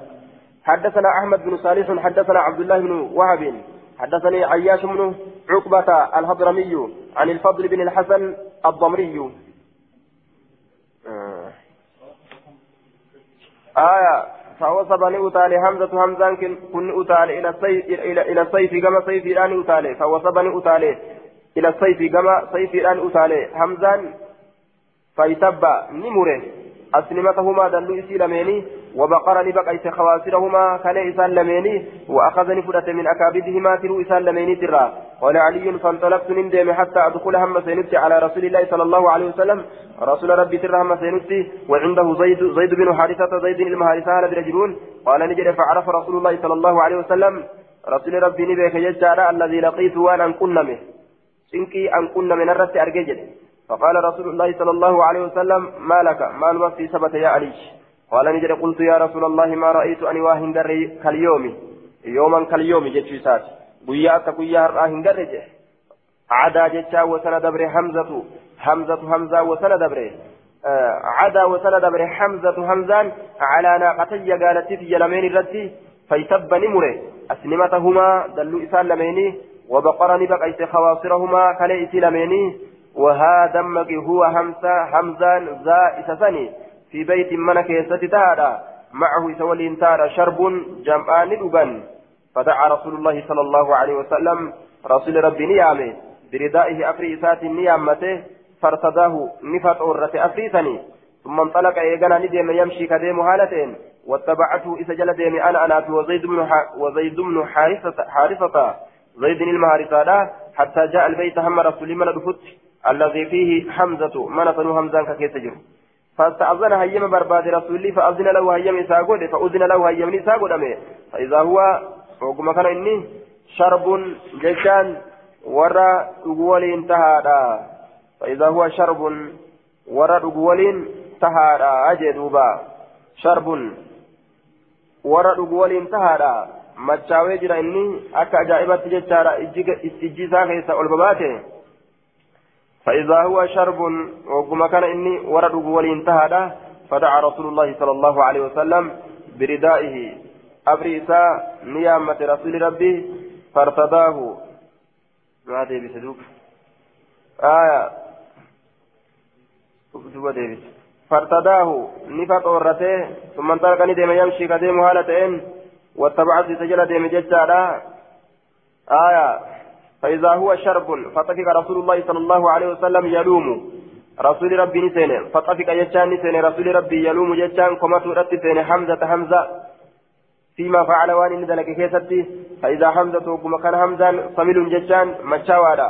حدثنا أحمد بن صالح حدثنا عبد الله بن وهب. حدثني عياش بن عقبة الهضرمي عن الفضل بن الحسن الضمري. آه, آية فوصبني أتالي همزة همزان كن أتالي إلى السيف إلى السيف كما سيف الآن أتالي. فوصبني أتالي إلى السيف كما سيف الآن أتالي. همزان فيتبع نمره. أسلمتهما دلو إسي لميني وبقرني بقيت خواسرهما كان إسان لميني وأخذني فرة من أكابدهما تلو إسان لميني ترى. قال علي فانطلقت من ديم حتى أدخل هم سينتي على رسول الله صلى الله عليه وسلم. رسول ربي ترى هم سينتي وعنده زيد زيد بن حارثة زيد المهارثة على برجلون قال نجري فعرف رسول الله صلى الله عليه وسلم. رسول ربي نبيك يجعل الذي لقيت وأنا أن كنا منه. سنكي أن كنا من الرس أرججل فقال رسول الله صلى الله عليه وسلم ما لك؟ ما المفتي ثبت يا علي؟ قال نجد قلت يا رسول الله ما رأيت أني واهن دري كاليوم؟ يوما كاليوم جت سات قيا كقيا راهن دري عدا جتا وسند دبر حمزة حمزة حمزة وسند دبر آه عدا وسند دبر حمزة حمزان على ناقتي قالت في يلمين الردي فيتب نمره. أسنمتهما دلوا إسان لميني وبقرني بقيت خواصرهما كليس لميني. وهذا هو همزة حمزان ذا إسسني في بيت من كيست تارا معه سولين تارا شرب جمعان لبن. فدعا رسول الله صلى الله عليه وسلم. رسول ربي نيامه. بردائه أفري إسات نيامته. فارتداه نفت أورة أفريثني ثم انطلق إيقنا نديم يمشي كديم هالتين واتبعته إسجل ديم أنا أنا وزيد بن وزيد بن حارثة حارثة. زيد المهارثة حتى جاء البيت هم رسول من دفت. الذي فيه حمزة من فنو همزان كيف تجر فاستأذن هيم برباد رسولي فأذن له هيم إساقود فأذن له هيم إساقود أمي. فإذا هو وقم كان إني شرب جيشان ورى أقوال انتهى فإذا هو شرب ورى أقوال انتهى أجدوبا شرب ورى أقوال انتهى machaawee jira inni akka ajaa'ibatti jechaadha ijji isaa keessa ol babaate فإذا هو شرب وقم كان إني ورد ولين تهدا فدعا رسول الله صلى الله عليه وسلم بردائه. أبريسا نيامة رسول ربي فارتداه ما دي بسدوك آية. فارتداه نفت ورته. ثم انطلق ندم يمشي كديم هالتين واتبعت سجل ديم ججالا آية. فإذا هو شرب فطفق رسول الله صلى الله عليه وسلم يلوم. رسول ربي نسين فطفق يجان نسين رسول ربي يلوم يجان. كما تؤرت سين حمزة حمزة. فيما فعل وان ندلك كيستي. فإذا حمزة وكما كان حمزا صمل ججان. مچاوادا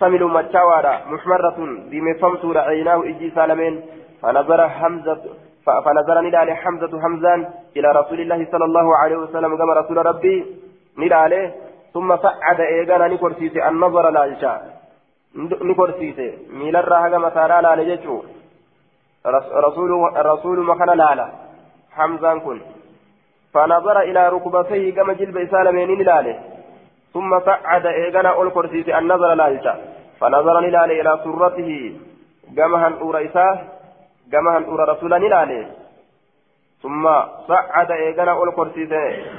صمل مچاوادا محمرة. بمفمت عيناه إجي سالمين. فنظر حمزة فنظر ندال حمزة حمزان إلى رسول الله صلى الله عليه وسلم. كما رسول ربي نداله. ثم صعد إيغانا نكرسيس النظر لالشا نكرسيس. ميل الراها مسارا لالججو رسول رسول مكان لالا. حمزان كن. فنظر إلى ركبتيه كما جلب إسالمين لاله ثم صعد إيغانا أول كرسيس النظر لالشا فنظر نلاله إلى سرته. كما هنؤر إساه كما هنؤر رسولا نلاله. ثم صعد إيغانا أول كرسيس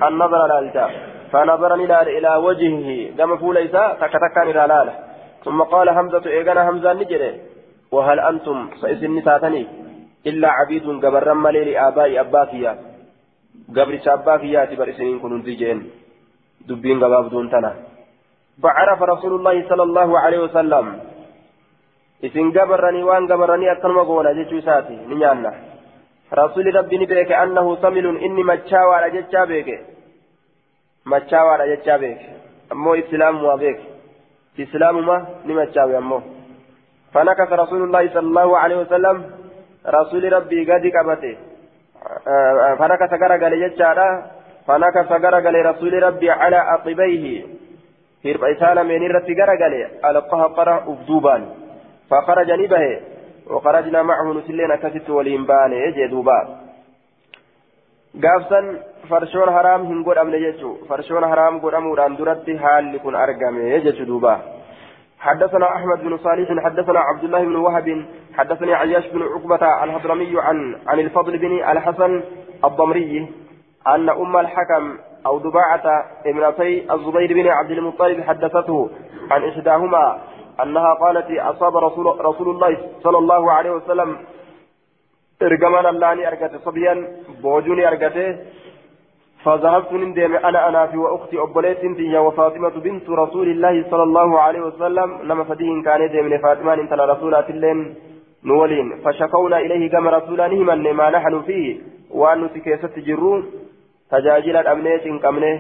النظر لالشا فنظر إلى وجهه. كما فول إساء تكتكا إلى لاله ثم قال حمزة إيغانا حمزة نجري. وهل أنتم سيسن تاتني إلا عبيد قبر مالي لآباء أباكيا. قبر أباكيا تبر سنين كنون زيجين دبين قباب دون تنا. فعرف رسول الله صلى الله عليه وسلم. isin gabarranii waan gabarranii akkanuma goona jechuu isaati ni nyaanna rasuuli rabbi ni beeke annahu samilun inni machaawaadha jechaa beeke machaawaadha jechaa beek ammoo islaamumaa beek islaamuma ni machaawe ammoo. فنكث رسول الله صلى الله عليه وسلم رسول ربي قد قبته فنكث غرقل يجارا فنكث غرقل رسول ربي على عقبيه hirba isaa lameen irratti garagale alqahqara ufduubaan فخرج نبه وخرجنا معه نسلين أكست ولين باني جدوبا فرشون حرام هنقول أمن يجو فرشون حرام قول أموران درت حال لكن أرقم يجو دوبا حدثنا أحمد بن صالح حدثنا عبد الله بن وهب حدثني عياش بن عقبة الحضرمي عن عن الفضل بن الحسن الضمري أن أم الحكم أو ضباعة ابنتي الزبير بن عبد المطلب حدثته عن إحداهما أنها قالت أصاب رسول, رسول الله صلى الله عليه وسلم إرجمان الله أرجت صبيا بوجوني أرجته فذهبت ندم أنا أنا في وأختي أبوليت هي وفاطمة بنت رسول الله صلى الله عليه وسلم لما فديه كان من فاطمة انت رسولات اللين نولين فشكونا إليه كما رسولانه من ما نحن فيه وأن نتكيست جرون تجاجل الأمنية كمنه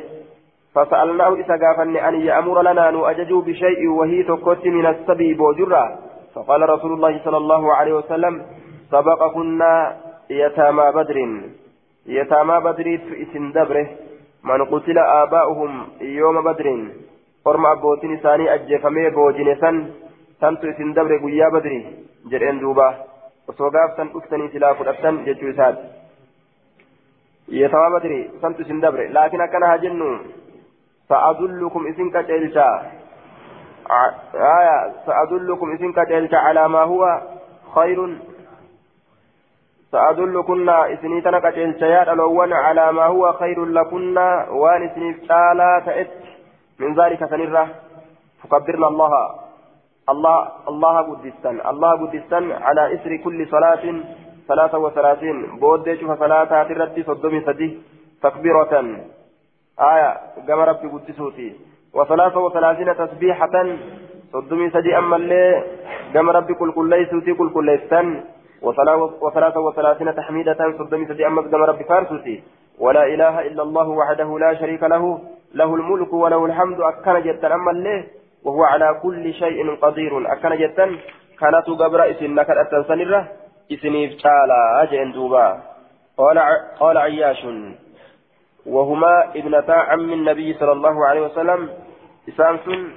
فسألناه إذا قافن أن يأمر لنا نؤجج بشيء وهي تقوت من السبي بوجرة فقال رسول الله صلى الله عليه وسلم سبقكنا يتامى بدر. يتامى بدر اسم دبره. من قتل آباؤهم يوم بدر. قرم أبوتين ثاني أجفمي بوجين سن. سنت اسم دبره قيا بدر. جرين دوبا. وسوقاف سن أكتني سلاف الأبتن جتشو ساد. يتامى بدر. سنت اسم دبره. لكن أكنها جنو سأدلكم إذن كتلتا آية. سأدلكم إذن كتلتا على ما هو خير سأدلكن إسنيتنا كتلتا يا الأول على ما هو خير لكن وان إسنيت تعالى تأت من ذلك سنرة. فكبرنا الله. الله الله قدستان الله قدستان على إسر كل صلاة ثلاثة وثلاثين. بود شوف صلاة ترتي صدومي سدي تكبيرة. آية. كما ربي قدسوتي. وثلاثة وثلاثين تسبيحة. صدمي سدي أما اللي كما ربي كل كل ليسوتي كل كل ليستن. وثلاثة وثلاثين تحميدة صدمي سدي أما كما ربي فارسوتي ولا إله إلا الله وحده لا شريك له له الملك وله الحمد أكن جدا. أما اللي وهو على كل شيء قدير. أكن جدا. كانت قبر إسنك الأتنسنرة إسنيف تعالى أجن دوبا. قال قال عياش. وهما ابنتا عم النبي صلى الله عليه وسلم. إسانسون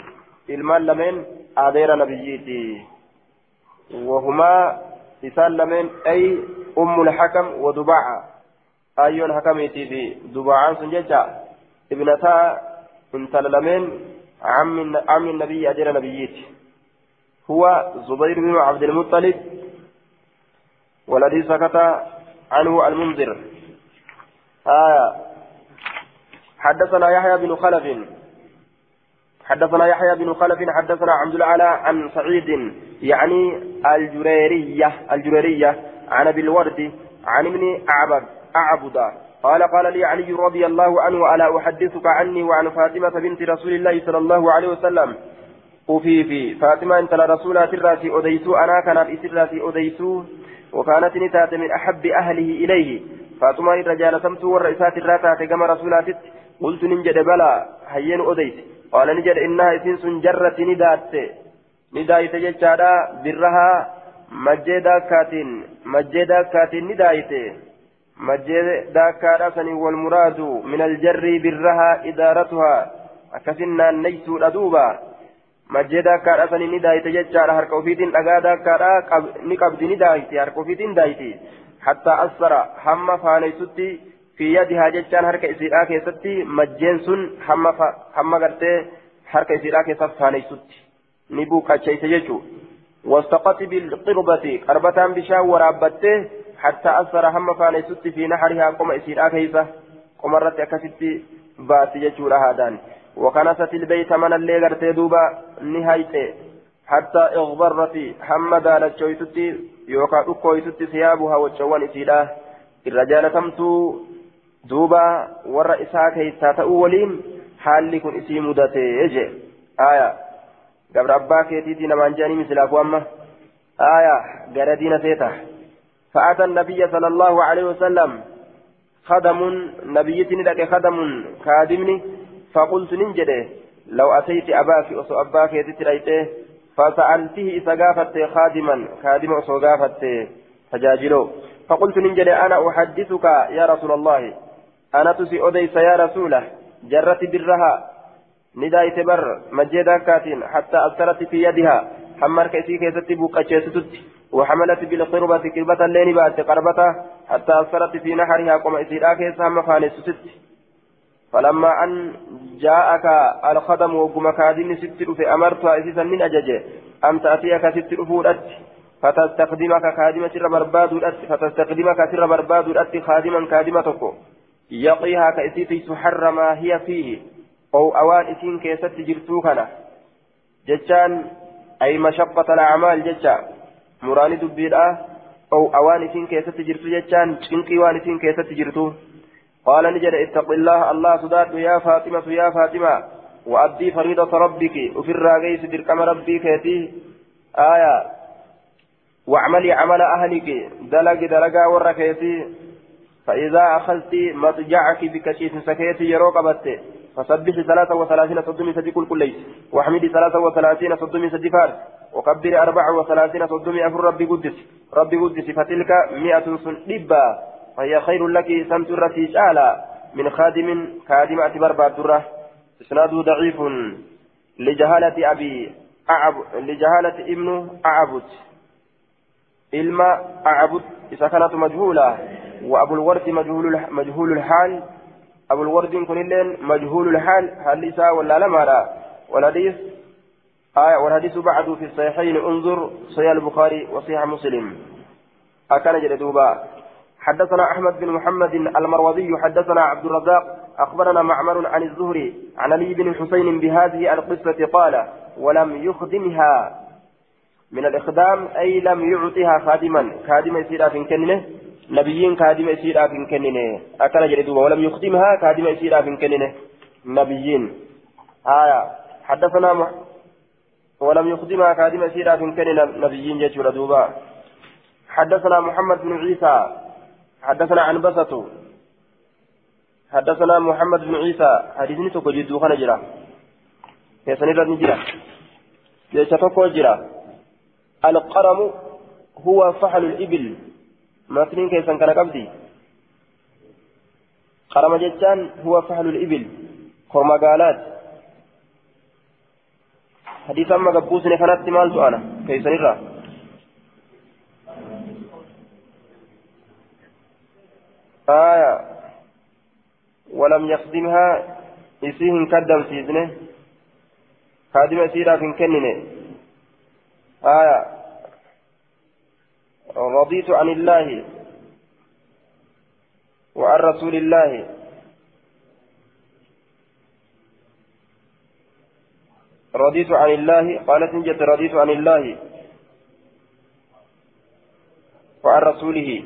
المال لمن أدير نبيتي. وهما إسان لمن أي أم الحكم ودباعة أي الحكميتي في دباعان سنججا ابنتا انت لمن عم عم النبي أدير نبيتي هو زبير بن عبد المطلب والذي سكت عنه المنذر آه حدثنا يحيى بن خلف حدثنا يحيى بن خلف حدثنا عبد العلا عن سعيد يعني الجريرية الجريرية عن أبي الورد عن ابن أعبد أعبد. قال قال لي علي رضي الله عنه ألا أحدثك عني وعن فاطمة بنت رسول الله صلى الله عليه وسلم؟ وفي في فاطمة أنت لرسول تراسي أديسو أنا كانت إسراسي أديسو وكانت نتات من أحب أهله إليه. فاطمة الرجال سمت والرئيسات الراتات كما رسولاتت قلت ننجد بلى هين أديت قال نجد إنها إسنس جرت ندات ندايت جتشارا برها مجدا كاتين. مجدا كاتين ندايت مجدا كاتين والمراد من الجر برها إدارتها. أكسنا نيسو أدوبا مجدا كاتين ندايت جتشارا هرك وفيتين أغادا كاتا نقبض ندايت هرك وفيتين دايتي. حتى أسر هم فانيستي في يدها جتان هرك إسيرا كيستي مجين ف... هم غرتي هرك إسيرا كيست فانيست نبو كاتشيس يجو واستقت بالقربة قربة بشا ورابته حتى أثر هم فانيست في نحرها قم إسيرا كيسة. قمرت أكستي بات يجو لهادان وكنست البيت من اللي غرتي دوبا نهايته. حتى اغبرت هم دالت شويتتي يوكا أكويتتي ثيابها وجوان إسيرا الرجال تمتو duuba warra isaa keessaa ta'uu waliin haalli kun isii mudatee je aya gabra abbaa keetiitii namaan jedhanii misilaafu amma? Aya gara diina seeta. فأتى النبي صلى الله عليه وسلم خدم نبيتني لك خدم خادمني فقلت ننجده لو أتيت أباك أصو أباك يتتريته فسألته إذا قافت خادما خادما أصو قافت فجاجلو فقلت ننجده أنا أحدثك يا رسول الله أنا تسي أديس يا رسوله جرت برها ندايت بر مجيدا كاتين حتى أثرت في يدها حمر كيسي كيستي بوكا وحملت بالقربة كربة اللين بعد قربته حتى أثرت في نحرها قم إسيرا كيسا مفانس ست فلما أن جاءك الخدم وقم كادين ست في أمرتها إسيسا من أججه أم تأتيك ست فورت فتستخدمك كادمة سر برباد فتستخدمك سر برباد خادما كادمتك يقيها كأسيتي سحر ما هي فيه أو أوان إسين كيست جرتوكنا جتان أي مشقة الأعمال جتان muraani dubbiidha أو أوان إسين كيست جرتو جتان شنقي وان إسين كيست جرتو قال نجد اتق الله الله صدات يا فاطمة يا فاطمة وأدي فريضة ربك وفي الراقيس دركم ربي كيتي آية واعملي عمل أهلك دلق دلقا وركيتي فإذا أخذت مضجعك بكشيف سكيتي يروق بته فسبح ثلاثة وثلاثين صدمي سدي كل كليس واحمدي ثلاثة وثلاثين صدمي سدي فارس وكبر أربع وثلاثين صدمي أفر ربي قدس ربي قدس فتلك مئة سن لبا فهي خير لك سمت الرتي شالا من خادم خادمة برباد درة إسناده ضعيف لجهالة أبي أعب لجهالة ابن أعبد. إلما أعبد إذا كانت مجهولة. وأبو الورث مجهول مجهول الحال. أبو الورد كن اللين مجهول الحال. هل لسا ولا لما لا والحديث آية والحديث بعد في الصحيحين. انظر صحيح البخاري وصحيح مسلم. أكان جلدوبا حدثنا أحمد بن محمد المروزي. حدثنا عبد الرزاق. أخبرنا معمر عن الزهري عن علي بن حسين بهذه القصة قال ولم يخدمها. من الإخدام أي لم يعطها خادما. خادما يصير في نبيين كادم إسيرا في كننه أكل جلدوبا ولم يخدمها كادم إسيرا في كننه نبيين آية حدثنا م... ولم يخدمها كادم إسيرا في كننه نبيين جيش دوبا حدثنا محمد بن عيسى حدثنا عن بسطه حدثنا محمد بن عيسى حديثني تكو جدو خنا جرا يسني رد جرا جيش تكو جرا القرم هو فحل الإبل ماتنين كيسان كان قبدي قرم جتان هو فحل الإبل خرما قالات حديث أما قبوسني كانت مالت أنا كيسان الرا آية ولم يخدمها يسيهن كدم سيزنه خادم سيرا في كننه آية رضيت عن الله وعن رسول الله. رضيت عن الله قالت نجت رضيت عن الله وعن رسوله.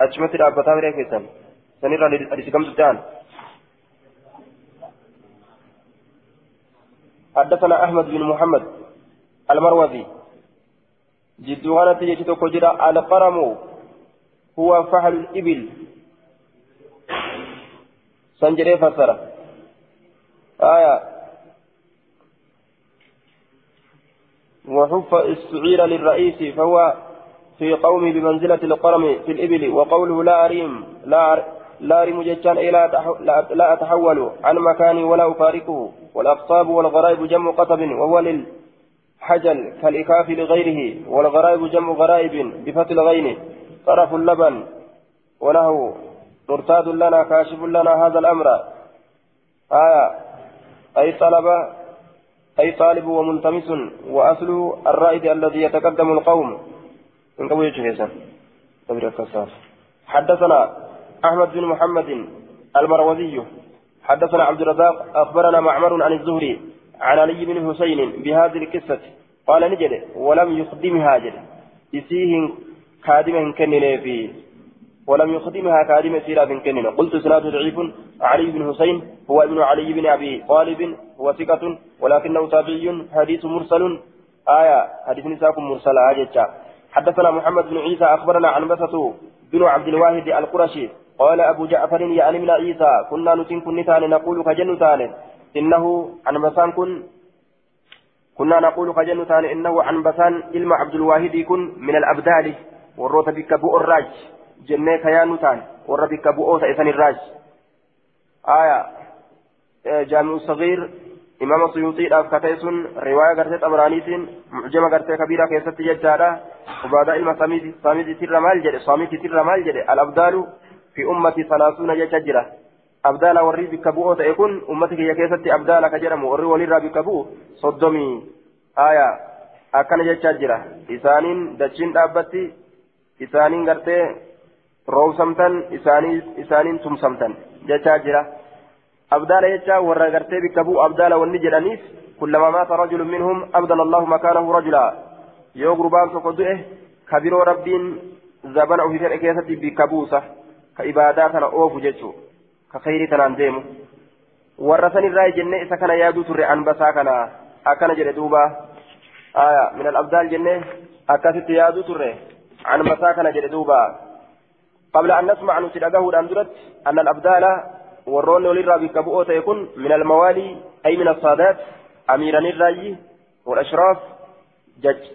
أجمت الأبتان ريكسا سنرى لسكم الدان حدثنا أحمد بن محمد المروزي. جدو غانا تجي توكو جرا القرم هو فحل الإبل. سنجري فسر. آية. وحف السعير للرئيس فهو في قومي بمنزلة القرم في الإبل وقوله لا أريم لا لا أريم جتان إلى لا أتحول عن مكاني ولا أفارقه والأقطاب والغرائب جمع قطب وهو لل حجل كالإكاف لغيره والغرائب جمع غرائب بفتح الغين طرف اللبن وله مرتاد لنا كاشف لنا هذا الأمر. آية أي طلب أي طالب وملتمس وأصل الرائد الذي يتقدم القوم. من قبل جهيزا حدثنا أحمد بن محمد المروزي. حدثنا عبد الرزاق أخبرنا معمر عن الزهري. عن علي بن حسين بهذه القصة. قال نجد ولم يخدمها جد. يسيه خادمة كنني في ولم يخدمها خادمة سيرة كنني. قلت سناد ضعيف. علي بن حسين هو ابن علي بن أبي طالب هو ثقة ولكنه تابعي حديث مرسل. آية حديث نساكم مرسل آية حدثنا محمد بن عيسى أخبرنا عن بسطه بن عبد الواحد القرشي قال أبو جعفر يعني من عيسى كنا نتن كن نقول كجن إنه عن بسان كن. كنا نقول خجل ثاني إنه عن بسان علم عبد الواحد يكون من الأبدال. والروت بك بؤ الراج جنة كيان ثاني ور بك بؤ سيسن الراج. آية جامع الصغير إمام السيوطي أف كتيس رواية قرتي أمرانيتين معجمة قرتي كبيرة كيست ججارة وبعد ساميتي ساميتي تر مال جري ساميتي تر مال جري. الأبدال في أمتي ثلاثون ججرة أبدال وري بكبوء تكون أمتك هي كيست أبدال كجرم وري ولي بكبوء صدمي آية أكن ججرة إسانين دجين أبتي إسانين قرتي روسمتن إسانين إسانين تمسمتن ججرة أبدال يجا ورا غرتي بكبو أبدال والنجلانيس كلما مات رجل منهم أبدل الله مكانه رجلا يو غربان سقطه كبير ربين زبان أو هيتر كيسة بكبوسة كإبادات أنا أوف جيتشو كخير تنان ديمو ورثني الرأي جنة إذا كان يادو تري عن بساكنا أكن جلدوبا آية من الأبدال جنة أكثت يادو تري عن بساكنا جلدوبا قبل أن نسمع نسلقه الأندرت أن الأبدال bikka bu'oo ta'e kun min almawaalii ay min assaadaat amiiran irraayyi walashraaf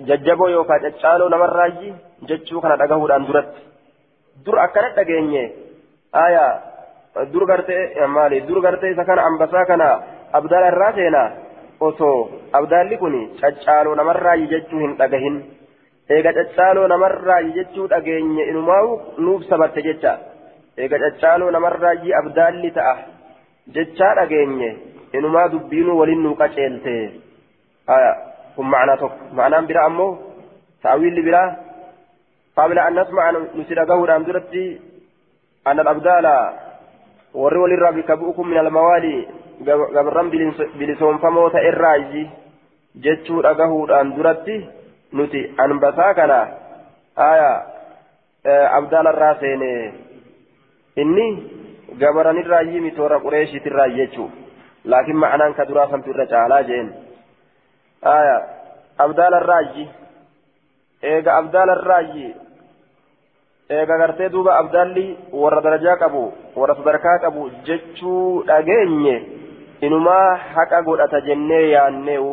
jajjaboo yookaan caccaaloo namarraayyi jechuu kana dhagahuudhaan duratti dur akkana dhageenye aayaa dur gartee maali dur gartee isa kana ambasaa kana abdaala irraa seenaa osoo abdaalli kun caccaaloo namarraayyi jechuu hin dhagahin eega caccaaloo namarraayyi jechuu dhageenye inumaa'u nuuf sabatte jecha eega caccaaloo namarraayyi abdaalli ta'a jechaa dhageenye inumaa dubbiinuu waliin nuu qaceelte kun macnaa tokko macnaan biraa ammoo ta'awiilli biraa قبل أن نسمع نسير قهودا درتي أن الأبدال warri walirraa bika bu'ukum min almawaalii gabarran bilisoonfamoota irraayi jechuu dhagahuudhaan duratti nuti anbasaa kana aya abdaalarraa seene inni gabaranirraayi mitoora qureeshiitirraayi jechuu laakiin ma'anaan ka duraa samtu irra caalaa jeen aya abdaalarraayi eega abdaalarraayi eega gartee duuba abdaalli warra darajaa qabu warra sadarkaa qabu jechuu dhageenye inumaa haqa godhata jennee yaanneewu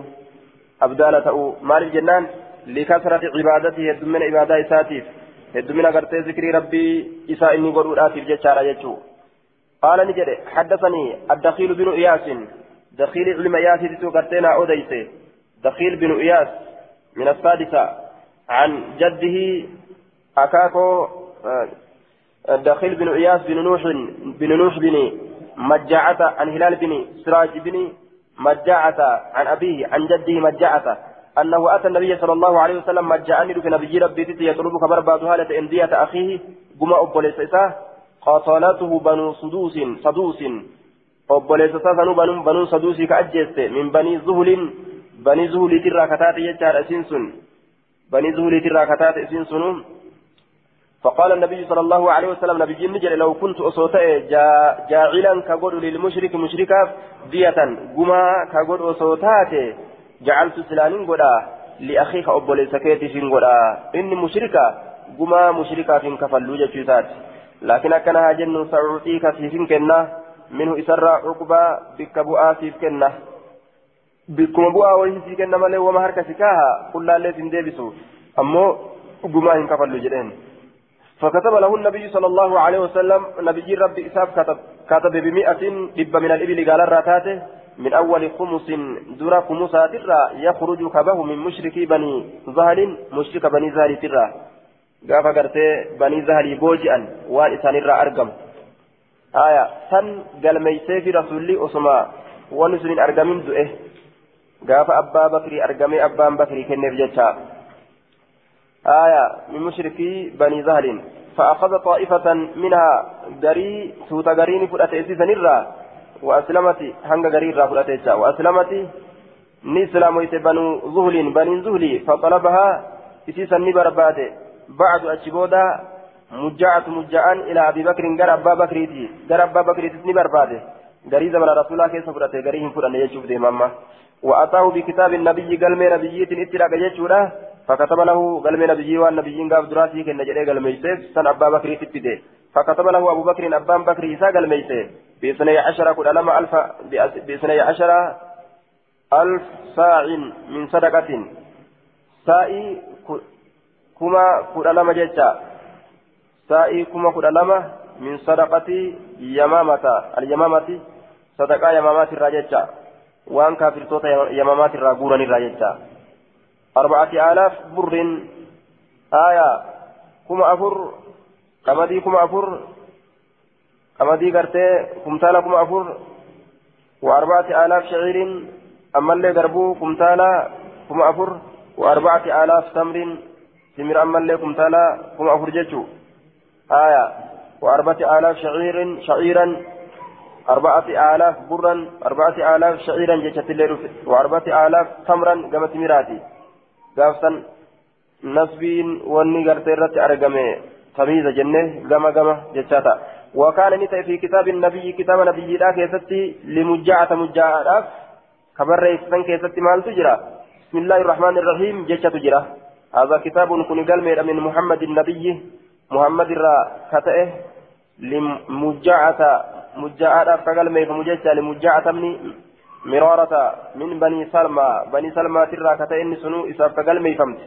abdaala ta'uu maaliif jennaan likasrati cibaadatii heddumina ibaadaa isaatiif heddumina gartee zikrii rabbii isaa inni godhuudhaatiif jechaadha jechuu قال نجد حدثني الدخيل بن إياس دخيل علم إياس تتو قرتنا أوديس دخيل بن إياس من السادسة عن جده أكاكو دخيل بن إياس بن نوح بن نوح بن مجاعة عن هلال بن سراج بن مجاعة عن أبيه عن جده مجاعة أنه أتى النبي صلى الله عليه وسلم مجاءني في نبي ربي يطلبك برباد هالة إندية أخيه قما أبوليس إساه قاتلته بنو سدوس سدوس أبوليس إساه بنو بنو سدوس كأجست من بني زهل بني زهل ترى كتات يجار أسنسن بني زهل ترى كتات أسنسن فقال النبي صلى الله عليه وسلم نبي لو كنت جاعلا كقول للمشرك مشركا دية قما كقول جعلت سلانين لأخيك أبو فين مشركا قما مشركا فين كفلو جتشوتات. لكن سعوديك في كنا منه إسرى عقبا بك بؤاسي كنا. بكم بؤا كنا أمو قما هن كفلو جدين. فكتب له النبي صلى الله عليه وسلم نبي ربي إساف كتب كتب بمئة دب من الإبل قال الراتاته من أول خمس درا خمسات الرا يخرج كبه من مشرك بني زهل مشرك بني زهل ترى قاف قرتي بني زهل بوجئا وان إسان الرا أرقم. آية سن قال ميسي في رسولي أسما ونسن أرقمين دؤه قاف أبا بكري أرقمي أبان بكري كنف جتا آية من مشركي بني زهل. فأخذ طائفة منها دري سوت قرين فرأت إسيسا نرى وأسلمت هنگ غرير رافلتها وأسلمت نسلم بنو زهل بني زهلي فطلبها إسيسا نبرباد بعد. أشبودا مجاعة مجاعان إلى أبي بكر غير أبا بكريتي غير أبا بكريتي نبرباد غريزة من رسول الله كيف فرأت غريهم فرأن يجوب دي ماما. وأتاه بكتاب النبي قلم نبيية إتلاق يجودا فكتب له قلم نبي والنبي قاب دراسي كن نجري قلم يسيف سن أبا بكريتي بده فكتب له أبو بكر أبان بكر إساء قلم يسيف بإثني عشر كل ألم ألف بإثني عشر ألف ساع من صدقة. سائي كما كل ألم جتا سائي كما كل ألم من صدقة يمامة. اليمامة صدقة يمامة الرجتا وان كافرتوتا يمامات الراغورا الراجتا أربعة آلاف بر. آية. كما أفر؟ قمدي كما أفر؟ قمدي قرتي؟ كمتالا كما أفر؟ وأربعة آلاف شعير. أما اللي قربو كمتالا كما أفر؟ وأربعة آلاف تمر. تمر أما اللي كمتالا كما أفر جتشو آية. وأربعة آلاف شعير. شعيرا. أربعة آلاف برا أربعة آلاف شعيرا جتشت الليل وأربعة آلاف تمرا قمت مراتي قافتا نسبين واني قرتي رت أرقمي تمييز جنة قما قما جتشاتا وكان نتا في كتاب النبي كتاب نبي لا كيستي لمجاعة مجاعة خبر رئيسان كيستي مال تجرى بسم الله الرحمن الرحيم جتشا تجرى هذا كتاب كن قلمي من محمد النبي محمد الرا كتئه لمجاعة مجاعة فقلمي فمجاعة لمجاعة مرارة من بني سلمى بني سلمى ترى كتئن سنو إساف فقلمي فمت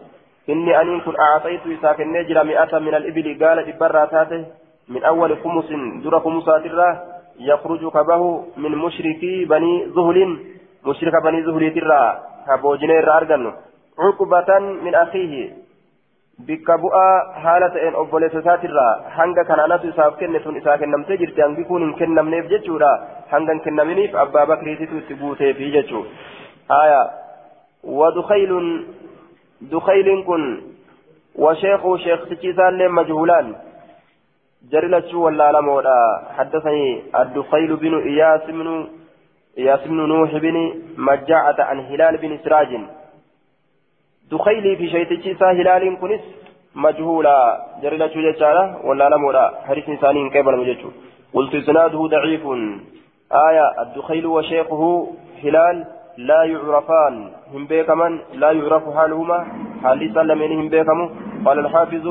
إني أن كن أعطيت إساف النجر مئة من الإبل قال إبرا تاته من أول خمس در خمسات الرا يخرج كبه من مشركي بني زهل مشرك بني زهل ترى كبوجنير أرجن عقبة من أخيه bikka bu'aa haala ta'een obboleessa isaatirraa hanga kanaanatu isaaf kenne sun isaa kennamtee jirti hangi kun hin kennamneef jechuudha hanga hin kennaminiif abbaa bakriititu itti guuteefi jechuu haya wadukaylun dukaylin kun washeekuu sheeksichiisaallee majhuulaan jari lachuu wallaalamoodha حدثني الدخيل بن إياس بن إياس بن نوح بن مجاعة عن هلال بن سراج دخيلي في شيتشي هلال كنس مجهولا. جريلا جالا ولا لمولا حديث إنساني قبل مججو قلت إسناده ضعيف. آية. الدخيل وشيخه هلال لا يعرفان. هم بيكمن لا يعرف حالهما. حال سلمين هم بيكمو. قال الحافظ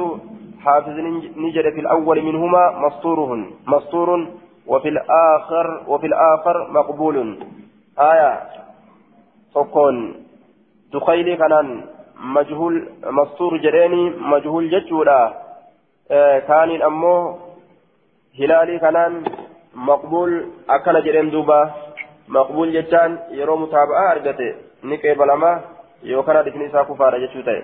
حافظ نجد في الأول منهما مسطورهن مسطور وفي الآخر وفي الآخر مقبول. آية. فكون دخيلي كانان مجهول مستور جريني مجهول جتشولا آه كان أمو هلالي كانان مقبول أكل جرين دوبا. مقبول جتان يرو متابعة أرجته نكيب لما يوكنا دفني ساكو فارجة